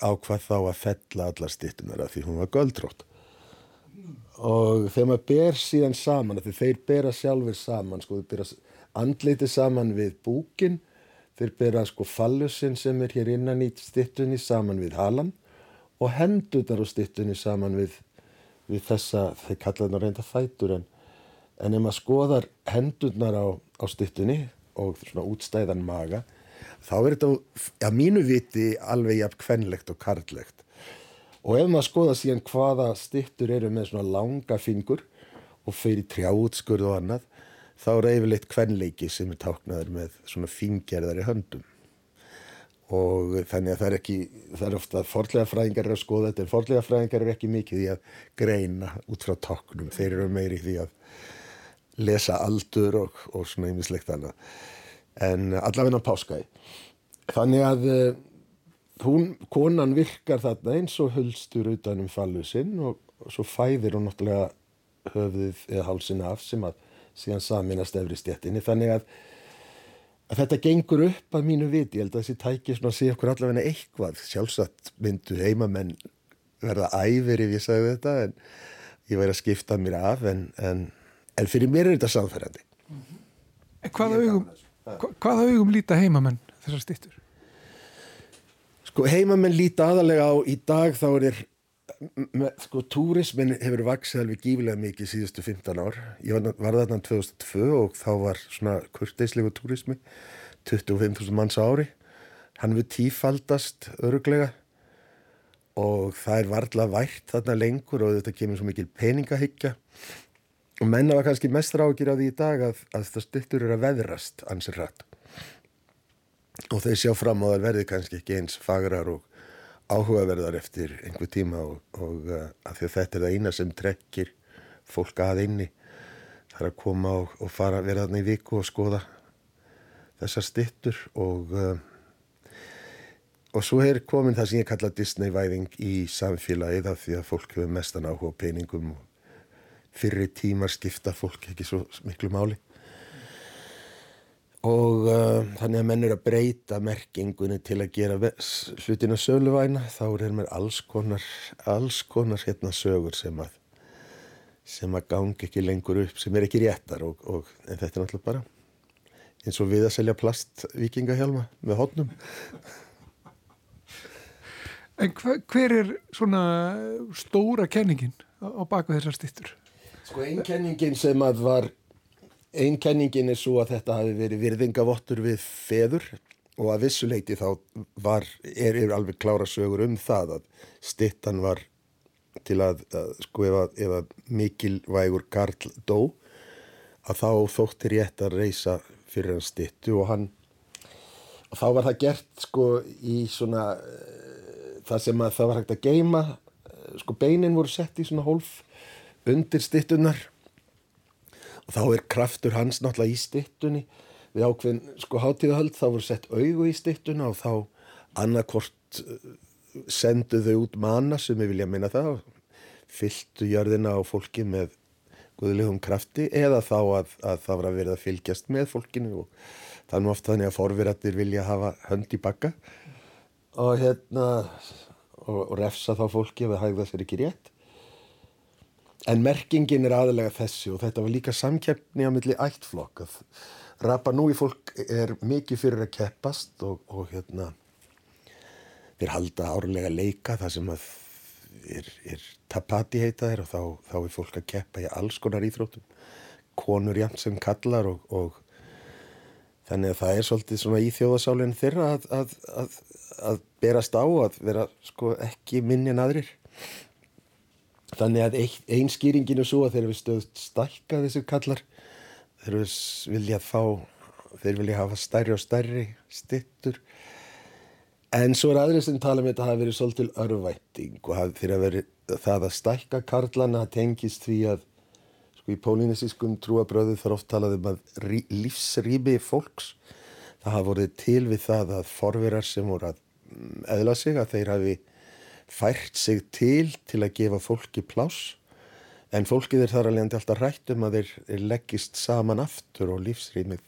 ákvað þá að fella allar stittunar af því hún var göldrótt. Og þegar maður ber síðan saman, því þeir bera sjálfur saman, sko, þeir bera andlitið saman við búkin, þeir bera sko fallusinn sem er hér innan í stittunni saman við halan og hendurnar á stittunni saman við, við þessa, þeir kalla þetta reynda fætur en, en ef maður skoðar hendurnar á, á stittunni og svona útstæðan maga, þá er þetta að mínu viti alveg jafn kvenlegt og karlegt. Og ef maður skoða síðan hvaða stittur eru með svona langa fingur og fyrir trjáutskurð og annað, þá er yfirleitt kvenleiki sem er táknaður með svona fingerðari höndum. Og þannig að það er ekki, það er ofta forlega fræðingar að skoða þetta, en forlega fræðingar er ekki mikið í að greina út frá táknum. Þeir eru meiri í því að lesa aldur og, og svona ýmislegt annað. En allavegna páskaði. Þannig að eh, hún, konan virkar þarna eins og hulstur utan um fallu sinn og, og svo fæðir hún náttúrulega höfuðið eða hálsin af sem að síðan saminast efri stjettinni þannig að, að þetta gengur upp að mínu viti, ég held að þessi tæki svona að segja okkur allavega eitthvað. Sjálfsagt myndu heimamenn verða æfir ef ég sagði þetta en ég væri að skipta mér af en, en, en fyrir mér er þetta samfærandi En hvaða augum, hva- hvaða augum líta heimamenn þessar stittur? Sko heimamenn líta aðalega á í dag þá er þér sko túrismin hefur vaksið alveg gífilega mikið síðustu 15 ár. Ég var, þarna 2002 og þá var svona kurteislegu túrismi 25.000 manns ári. Hann við tífaldast öruglega og það er varla vært þarna lengur og þetta kemur svo mikil peningahyggja. Og menna var kannski mest rákir á því í dag að, að það stuttur er að veðrast ansir rætt og þau sjá fram á að þær verði kannski ekki eins fagrar og áhugaverðar eftir einhver tíma og, og uh, af því að þetta er það eina sem trekkir fólk að inni. Það er að koma og, og fara vera þarna í viku og skoða þessar stittur og uh, og svo er komin það sem ég kalla Disney-væðing í samfélagið af því að fólk hefur mestan áhuga peningum og fyrri tímar skipta fólk ekki svo miklu máli og uh, þannig að menn er að breyta merkingunni til að gera hlutina söluvæna þá er mér alls konar alls konar hérna sögur sem að sem að gangi ekki lengur upp sem er ekki réttar og, og en þetta er náttúrulega bara eins og við að selja plast vikingahjálma með hodnum En hver, hver er svona stóra kenningin á, baku þessar stittur? Sko einkenningin sem að var einkenningin er svo að þetta hafi verið virðingavottur við feður og að vissuleiti þá var, er, er alveg klára sögur um það að stittan var til að, að sko ef að, ef að mikilvægur Karl dó að þá þótti rétt að reysa fyrir hann stittu og hann og þá var það gert sko í svona eh, það sem að það var hægt að geima eh, sko beinin voru sett í svona hólf undir stittunar þá er kraftur hans náttúrulega í stittunni við ákveðin sko hátíðahöld þá voru sett augu í stittuna og þá annarkvort eh, sendu þau út manna sem við vilja minna það fylltu jörðina á fólki með guðlegum krafti eða þá að, að það var að verið að fylgjast með fólkinu og það er nú oft þannig að forveratir vilja hafa hönd í bakka og hérna og, og refsa þá fólki ef það hægða sér ekki rétt en merkingin er aðalega þessi og þetta var líka samkeppni á milli ættflokk að Rapa Nui fólk er mikið fyrir að keppast og, og hérna þeir halda árlega leika þar sem er, er tapati heita þeir og þá, þá er fólk að keppa í alls konar íþróttum. Konur jæmt sem kallar og, og þannig að það er svolítið svona í þjóðasálinn þeirra að, að, að, að berast á að vera sko ekki minni en aðrir þannig að ein, ein skýringin er svo að þeir eru stöðt stækka þessi kallar. Þeir eru viljað fá þeir vilja hafa stærri og stærri stittur En svo er aðrið sem tala um þetta hafi verið svolítil örvætting og hafi þeirra verið það að stækka karlana tengist því að sko í pólinesískum trúabröðu þar oft talað um að rí, lífsrými fólks. Það hafi voruð til við það að forverar sem voru að mm, eðla sig að þeir hafi fært sig til til að gefa fólki pláss en fólkið er þar leiðandi alltaf rætt um að þeir, leggist saman aftur og lífsrýmið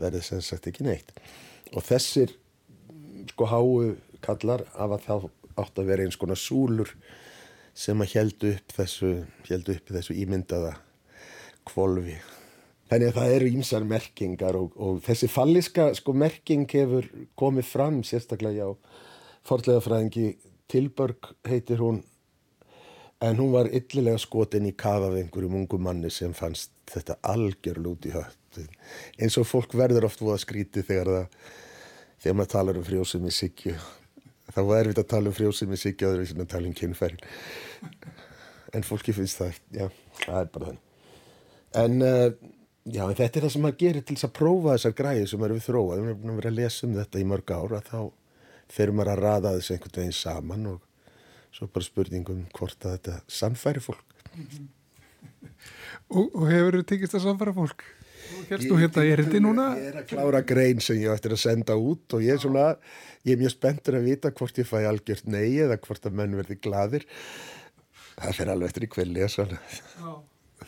verður sem sagt ekki neitt og þessir sko háu kallar af að þá átt að vera eins konar súlur sem að heldu upp þessu, heldu upp þessu ímyndaða kvolfi. Þannig að það eru ímsar merkingar og, og þessi falliska sko merking hefur komið fram sérstaklega á forlegafræðingi Tilburg heitir hún en hún var yllilega skotin í kafa af einhverjum ungum manni sem fannst þetta algjörl út í hött eins og fólk verður oft voða skríti þegar það þegar maður talar um frjósum í Siggju þá var erfitt að tala um frjósum í Siggju og öðru sem að tala um kynfærin en fólki finnst það já, það er bara þannig. En uh, já, en þetta er það sem maður gerir til þess að prófa þessar græði sem maður við þróað. Við erum að vera að lesa um þetta í mörg ára þá fyrir maður að raða þessu einhvern veginn saman og svo bara spurningum hvort að þetta sannfæri fólk Og, og hefur þið tekist að samfæra fólk? Þú hérna þetta núna? Ég er að klára grein sem ég á eftir að senda út og ég er svona, ég er mjög spenntur að vita hvort ég fæ algjört nei eða hvort að menn verði gladir. Það fyrir alveg eftir í lesa.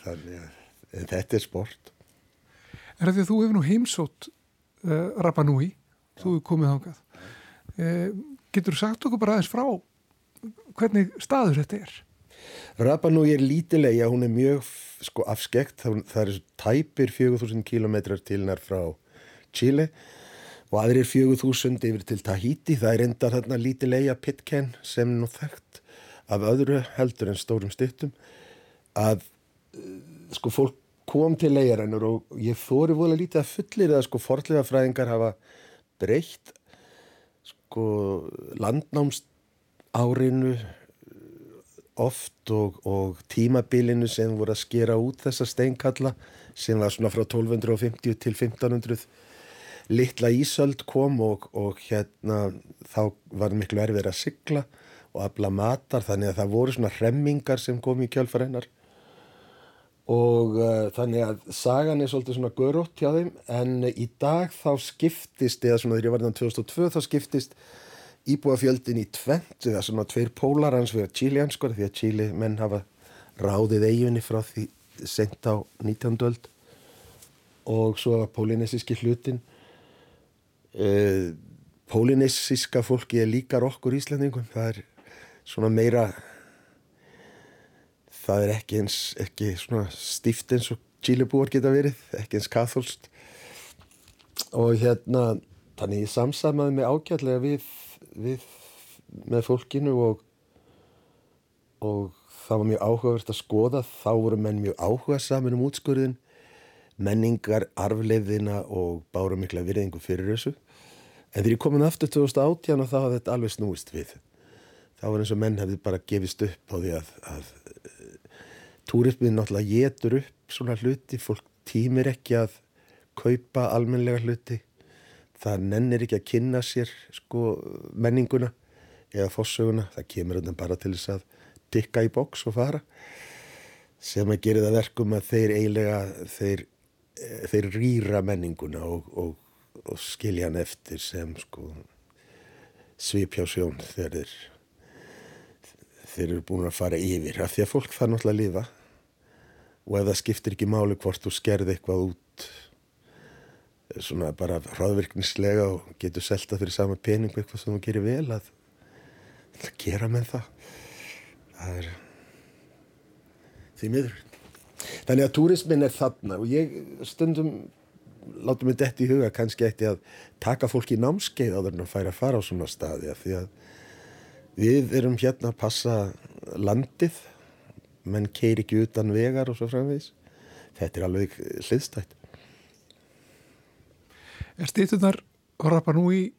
Þannig að þetta er sport. Er það því að þú hefur nú heimsótt uh, Rapa Nui, þú hefur komið þangað. Uh, getur þú sagt okkur bara aðeins frá hvernig staður þetta er? Rapa Nui er lítilega, hún er mjög sko afskekt, það, er tæpir 4000 kilometrar tilnar frá Chile og aðrir 4000 yfir til Tahiti, það er enda þarna lítilega Pitcairn sem nú þekkt af öðru heldur en stórum styttum. Að eh, sko fólk kom til leigarannur og ég fóri vola lítið að fullir að sko forðlega fræðingar hafa breytt sko landnámst árinu oft og, og tímabilinu sem voru að skera út þessa steinkalla sem var svona frá 1250 til 1500 litla ísöld kom og, og hérna þá var miklu erfið að sigla og afla matar þannig að það voru svona hremmingar sem kom í kjölfarinnar og uh, þannig að sagan er svolítið svona görótt hjá þeim en í dag þá skiptist eða svona þegar ég var þannig 2002 þá skiptist íbúafjöldin í tvent eða svona tveir pólar hans við Chile-anskur því að Chile menn hafa ráðið eiginni frá því sent á 19. öld og svo að pólinesíski hlutin uh, pólinesíska fólki er líkar okkur íslendingum það er svona meira það er ekki eins ekki svona stíft eins og Chile-búar geta verið, ekki eins katholst og hérna þannig ég samsamaði mig ágætlega við, við með fólkinu og og það var mjög áhugavert að skoða. Þá voru menn mjög áhuga saman um útskurðin menningar, arfleiðina og bára mikla virðingu fyrir þessu. En þegar ég komin aftur 2018 og þá hafði þetta alveg snúist við. Þá var eins og menn hefði bara gefist upp á því að, að túrismin náttúrulega getur upp svona hluti, fólk tímir ekki að kaupa almenlega hluti. Það nennir ekki að kynna sér sko menninguna eða fossöguna, það kemur þetta bara til þess að dykka í boks og fara sem að gera það verkum að þeir eiginlega þeir, þeir rýra menninguna og, og, og skilja hann eftir sem sko svipjá sjón þegar þeir þeir eru búin að fara yfir af því að fólk þarf náttúrulega að lifa. Og ef það skiptir ekki máli hvort þú skerði eitthvað út svona bara hraðvirknislega og getur selta fyrir sama peningu eitthvað sem þú gerir vel að, að gera með það. Það er því miður. Þannig að túrismin er þarna og ég stundum látum mig dett í huga kannski eftir að taka fólki í námskeið áður en að færa að fara á svona staði af því að við erum hérna að passa landið menn keir ekki utan vegar og svo framvegis þetta er alveg hliðstætt Er stýttunar og Rapa Nui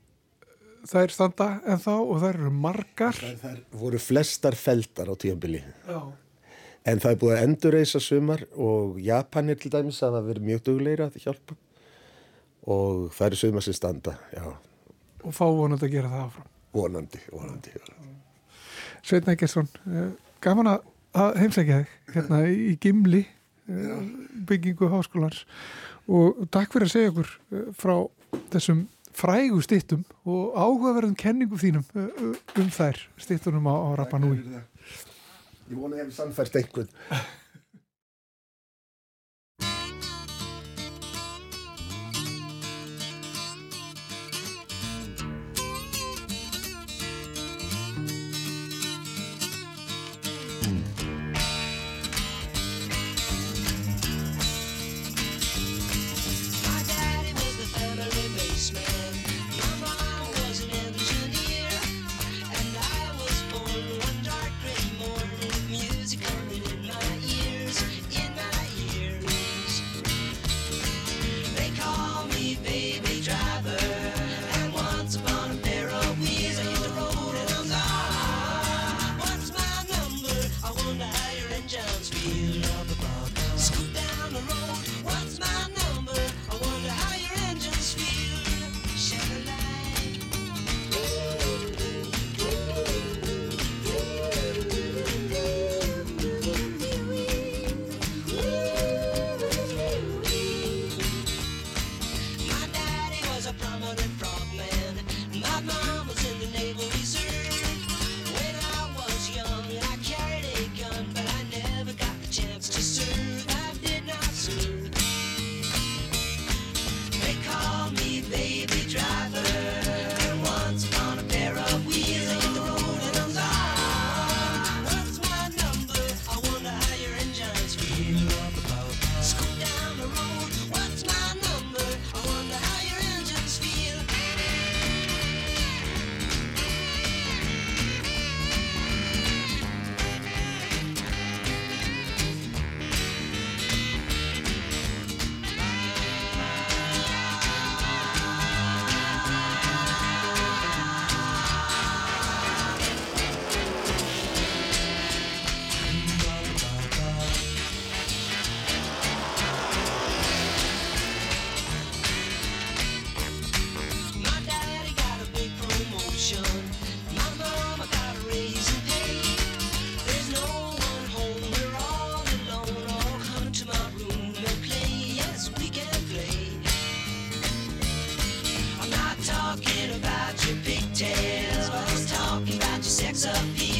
þær standa en þá og þær eru margar? það, það voru flestar feldar á tíambili Já. en það er búið að endurreisa sumar og Japanir til dæmis að það verið mjög dugleira að hjálpa og það eru sumar sem standa já, Og fá vonandi að gera það áfram. Vonandi, vonandi já. Sveitn Eggersson, eh, gaman að- heimsækja þig hérna í Gimli eh, byggingu háskólans og takk fyrir að segja okkur eh, frá þessum frægu stittum og áhugaverðum kenningum þínum um þær stittunum á, á Rapa Nui. Ég vona að ég hef sannfært einhvern.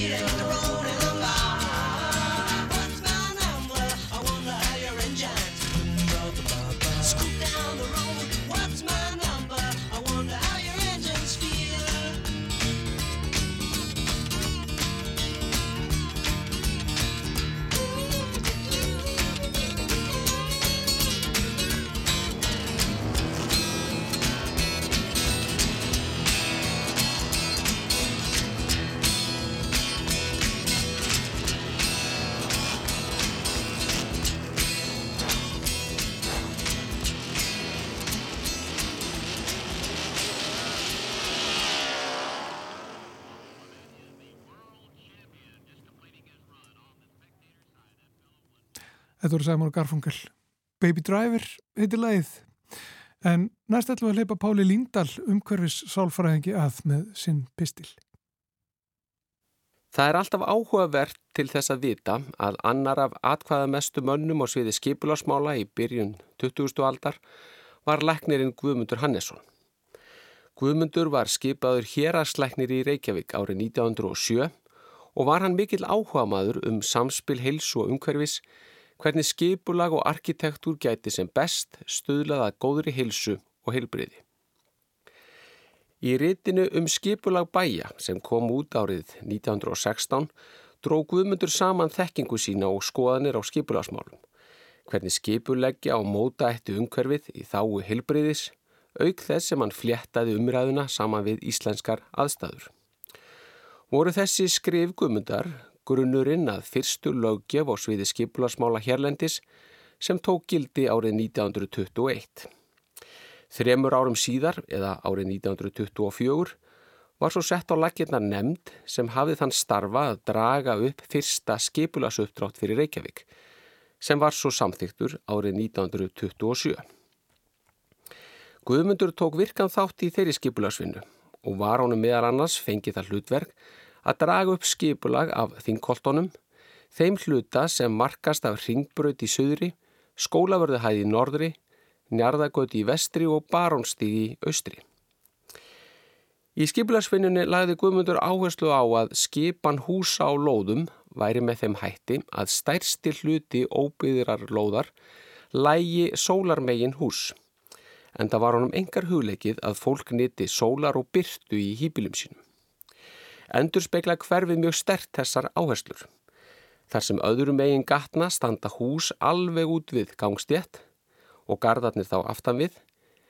Appeal and the road Þetta voru Sæmur Garfunkel. Baby Driver heitir lagið. En næst ætlum við að leipa Páli Líndal umhverfis sálfræðingi að með sinn pistil. Það er alltaf áhugavert til þess að vita að annar af atkvæðamestu mönnum á sviði skipularsmála í byrjun 20. aldar var læknirinn Guðmundur Hannesson. Guðmundur var skipaður hérarslæknir í Reykjavík árið 1907 og var hann mikill áhugamaður um samspil heilsu og umhverfis hvernig skipulag og arkitektúr gæti sem best stuðlaða góðri heilsu og heilbriði. Í ritinu um skipulag bæja sem kom út árið 1916 dró Guðmundur saman þekkingu sína og skoðanir á skipulagsmálum. Hvernig skipuleggja á móta eftir umhverfið í þáu heilbriðis, auk þess sem hann fléttaði umræðuna saman við íslenskar aðstæður. Voru þessi skrif Guðmundar grunnurinn að fyrstu löggef á sviði skipulagsmála hérlendis sem tók gildi árið 1921. Þremur árum síðar, eða árið 1924, var svo sett á lakirnar nefnd sem hafið þann starfa að draga upp fyrsta skipulasuppdrátt fyrir Reykjavík, sem var svo samþyktur árið 1927. Guðmundur tók virkan þátt í þeirri skipulasvinnu og var honum meðal annars fengið það hlutverk að draga upp skipulag af þingkoltonum, þeim hluta sem markast af ringbraut í söðri, skólavörðuhæði í norðri, njarðagöti í vestri og barónstíði í austri. Í skipularsvinnunni lagði Guðmundur áherslu á að skipan húsa á lóðum væri með þeim hætti að stærsti hluti óbyðrar lóðar lægi sólarmegin hús. En það var honum engar hugleikið að fólk niti sólar og byrtu í hýpilum sínum. Endur spekla hverfið mjög stert þessar áherslur. Þar sem öðrum megin gatna standa hús alveg út við gangstjett og gardarnir þá aftan við,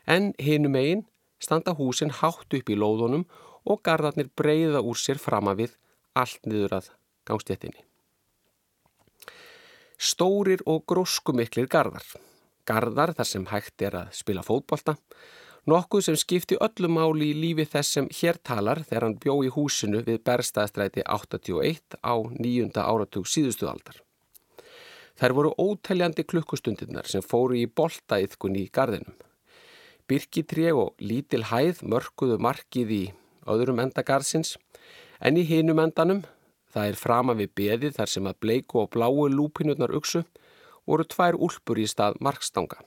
en hinum megin standa húsin hátt upp í lóðunum og gardarnir breyða úr sér fram að við allt niður að gangstjettinni. Stórir og gróskumiklir gardar. Gardar þar sem hægt er að spila fótbolta, nokkuð sem skipti öllu máli í lífi þess sem hér talar þegar hann bjó í húsinu við Berstaðstræti 81 á nýjunda áratug síðustu aldar. Þær voru óteljandi klukkustundirnar sem fóru í boltaýðkun í gardinum. Birkitré og lítil hæð mörguðu markið í öðrum enda gardsins en í hinum endanum, það er frama við beðið þar sem að bleiku og bláu lúpinutnar uksu, voru tvær úlpur í stað markstanga.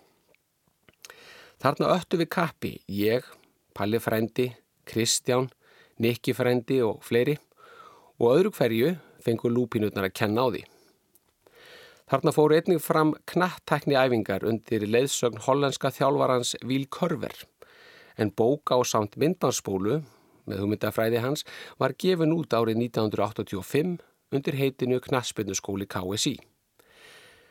Þarna öttu við kappi ég, Palli frændi, Kristján, Nikki frændi og fleiri og öðru hverju fengur lúpinutnar að kenna á því. Þarna fóru einnig fram knattekni æfingar undir leiðsögn hollenska þjálfarans Víl Körver en bóka á samt myndbansspólu með hugmyndafræði hans var gefin út árið 1985 undir heitinu Knaspinnuskóli KSI.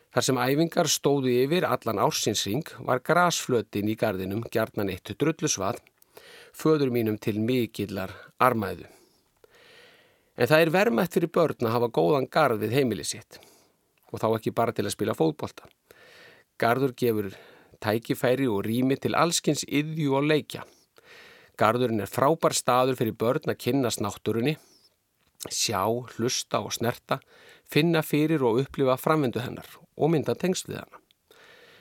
Þar sem æfingar stóðu yfir allan ársinsring var grasflötin í gardinum gjarnan eittu drullusvað, föður mínum til mikillar armæðu. En það er vermætt fyrir börn að hafa góðan gard við heimili sitt og þá ekki bara til að spila fótbolta. Gardur gefur tækifæri og rými til allskins yðju og leikja. Gardurinn er frábær staður fyrir börn að kynast náttúrunni, sjá, hlusta og snerta, finna fyrir og upplifa framvendu hennar og mynda hana.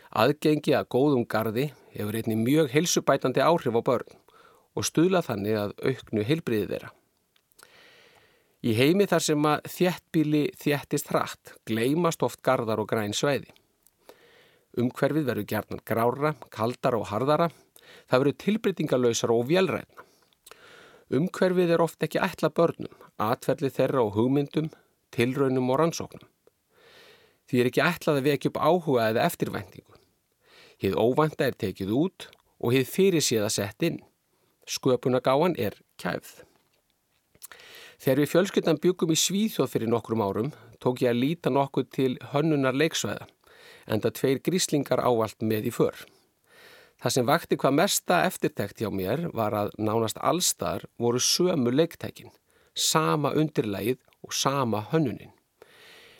Aðgengi að góðum gardi hefur einni mjög heilsubætandi áhrif á börn og stuðla þannig að auknu heilbriði þeirra. Í heimi þar sem að þjettbíli þjettist hratt, gleymast oft gardar og græn sveiði. Umhverfið verður gerðnan grára, kaldara og hardara, það verður tilbreytingalöysar og vélræðna. Umhverfið er oft ekki ætla börnum, atverli þeirra og hugmyndum, tilraunum og rannsóknum. Því er ekki ætlað að vekja upp áhuga eða eftirvæntingu. Hið óvænta er tekið út og hið fyrir séða sett inn. Sköpunagáan er kæfð. Þegar við fjölskyldan byggum í Svíþjóð fyrir nokkrum árum tók ég að líta nokkuð til hönnunar leiksvæða en það tveir gríslingar ávalt með í för. Það sem vakti hvað mesta eftirtekt hjá mér var að nánast allstar voru sömu leiktækin, sama undirlægið og sama hönnunin.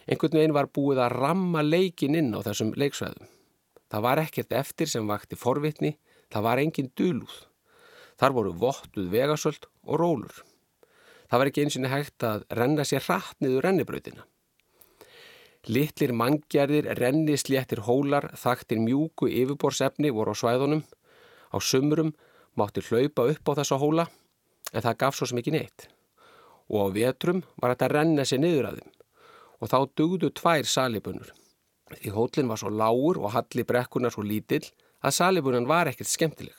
Einhvern veginn var búið að ramma leikin inn á þessum leiksvæðum. Það var ekkert eftir sem vakti forvitni, það var engin dulúð. Þar voru vottuð vegasöld og rólur. Það var ekki eins og hægt að renna sér hratt niður rennibrautina. Littlir mangjarðir, rennisléttir hólar, þaktir mjúku yfirborsefni voru á svæðunum. Á sumrum mátti hlaupa upp á þessa hóla en það gaf svo sem ekki neitt. Og á vetrum var þetta renna sér niður að þeim og þá dugdu tvær salibunur. Því hólinn var svo lágur og halli brekkunar svo lítill að salibunan var ekkert skemmtileg.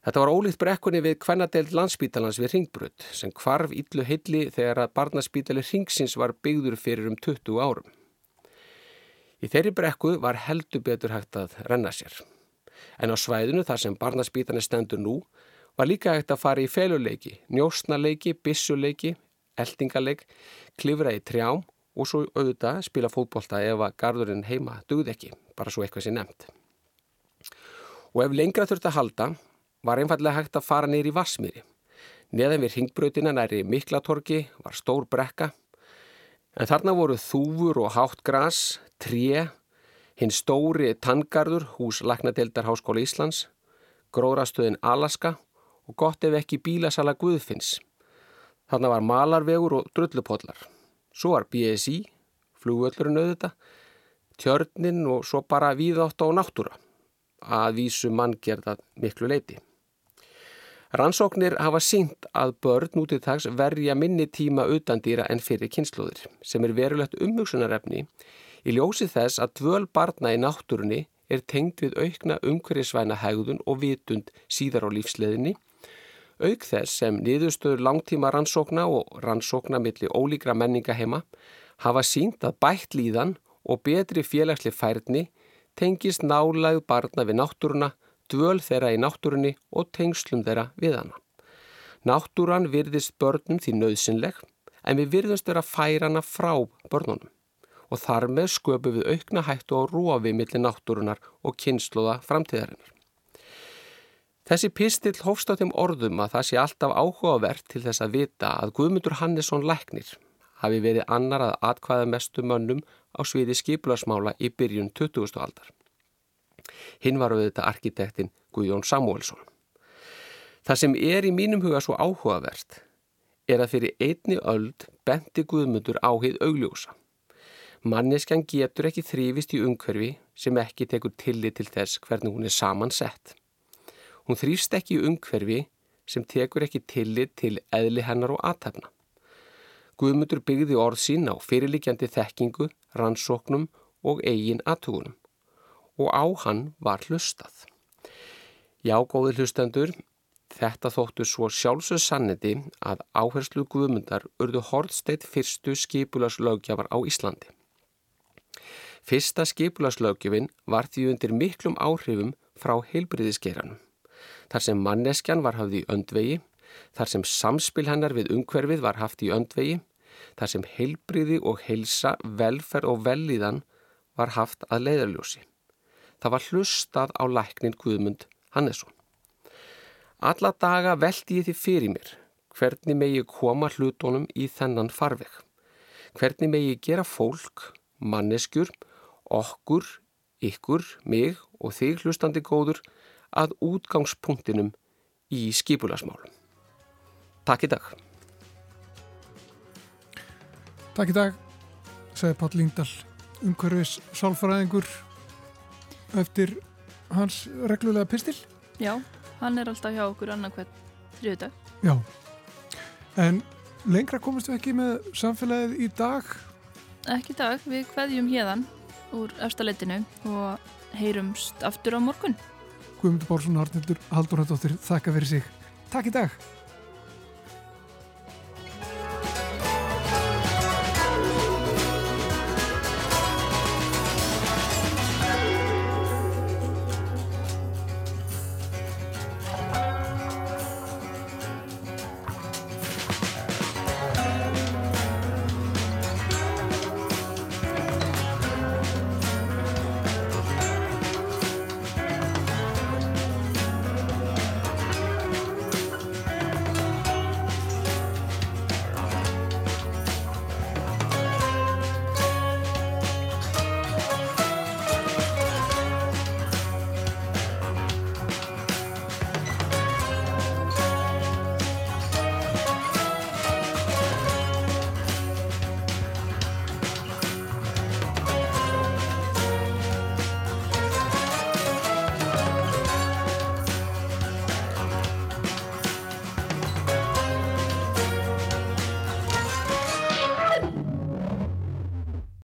Þetta var ólíkt brekkunni við kvennadeild landsbítalans við Ringbrut sem kvarf yllu heilli þegar að barnaspítali Ringsins var byggður fyrir um 20 árum. Í þeirri brekku var heldur betur hægt að renna sér. En á svæðinu þar sem barnaspítani stendur nú var líka hægt að fara í feluleiki, njósnaleiki, bissuleiki, eldingaleik, klifra í trjám og svo auðvitað spila fótbolta ef að gardurinn heima dugð ekki, bara svo eitthvað sé nefnt. Og ef lengra þurft að halda var einfallega hægt að fara neyri í Vassmýri. Neðan við ringbrautina næri Miklatorgi var stór brekka, en þarna voru þúfur og hátt gras, tré, hinn stóri tangarður hús Læknadeildar Háskóla Íslands, gróðrastöðin Alaska og gott ef ekki bílasala Guðfinns. Þarna var malarvegur og drullupollar. Svo var BSI, flugvöllurinn auðvita, tjörnin og svo bara víðátt á náttúra að vísu manngerða miklu leiti. Rannsóknir hafa sínt að börn út í tags verja minni tíma utandýra en fyrir kynnslóðir sem er verulegt umhugsunarefni í ljósi þess að dvöl barna í náttúrunni er tengd við aukna umhverjusvæna hegðun og vitund síðar á lífsleðinni, Auk þess sem niðurstöður langtíma rannsókna og rannsókna milli ólíkra menningaheima hafa sínt að bætt líðan og betri félagsli færni tengist nálæg barna við náttúruna, dvöl þeirra í náttúrunni og tengslum þeirra við hana. Náttúran virðist börnum því nöðsynleg en við virðumst vera færana frá börnunum og þar með sköpum við aukna hættu á rófi millir náttúrunar og kynsluða framtíðarinnar. Þessi pistill hófst á þeim orðum að það sé alltaf áhugavert til þess að vita að Guðmundur Hannesson Læknir hafi verið annar að atkvæða mestu mönnum á sviði skipularsmála í byrjun 20. aldar. Hinn var auðvitað arkitektin Guðjón Samuelsson. Það sem er í mínum huga svo áhugavert er að fyrir einni öld benti Guðmundur áhið augljósa. Manneskjan getur ekki þrýfist í umhverfi sem ekki tekur tillit til þess hvernig hún er samansett. Hún þrýfst ekki umhverfi sem tekur ekki tillit til eðli hennar og aðtæfna. Guðmundur byggði orð sín á fyrirlikjandi þekkingu, rannsóknum og eigin aðtugunum og á hann var hlustað. Já, góðir hlustendur, þetta þóttu svo sjálfsög sanniti að áherslu Guðmundar urðu hortsteitt fyrstu skipulaslögjafar á Íslandi. Fyrsta skipulaslögjafin var því undir miklum áhrifum frá heilbriðiskeranum. Þar sem manneskjan var hafði í öndvegi, þar sem samspil hennar við umhverfið var haft í öndvegi, þar sem heilbriði og heilsa, velferð og velíðan var haft að leiðarljósi. Það var hlustað á læknin Guðmund Hannesson. Alla daga veldi ég því fyrir mér hvernig megi koma hlutónum í þennan farveg. Hvernig megi gera fólk, manneskjur, okkur, ykkur, mig og þig hlustandi góður að útgangspunktinum í skipulasmálum. Takk í dag. Takk í dag, segði Páll Líndal, umhverfis sálfræðingur eftir hans reglulega pistil. Já, hann er alltaf hjá okkur annarkvæmt þriðudag. Já, en lengra komist við ekki með samfélagið í dag. Ekki í dag, við kveðjum hérðan úr efstaleitinu og heyrumst aftur á morgun. Guðmundur Bársson Arnildur Haldur Hættóttir, þakka fyrir sig. Takk í dag.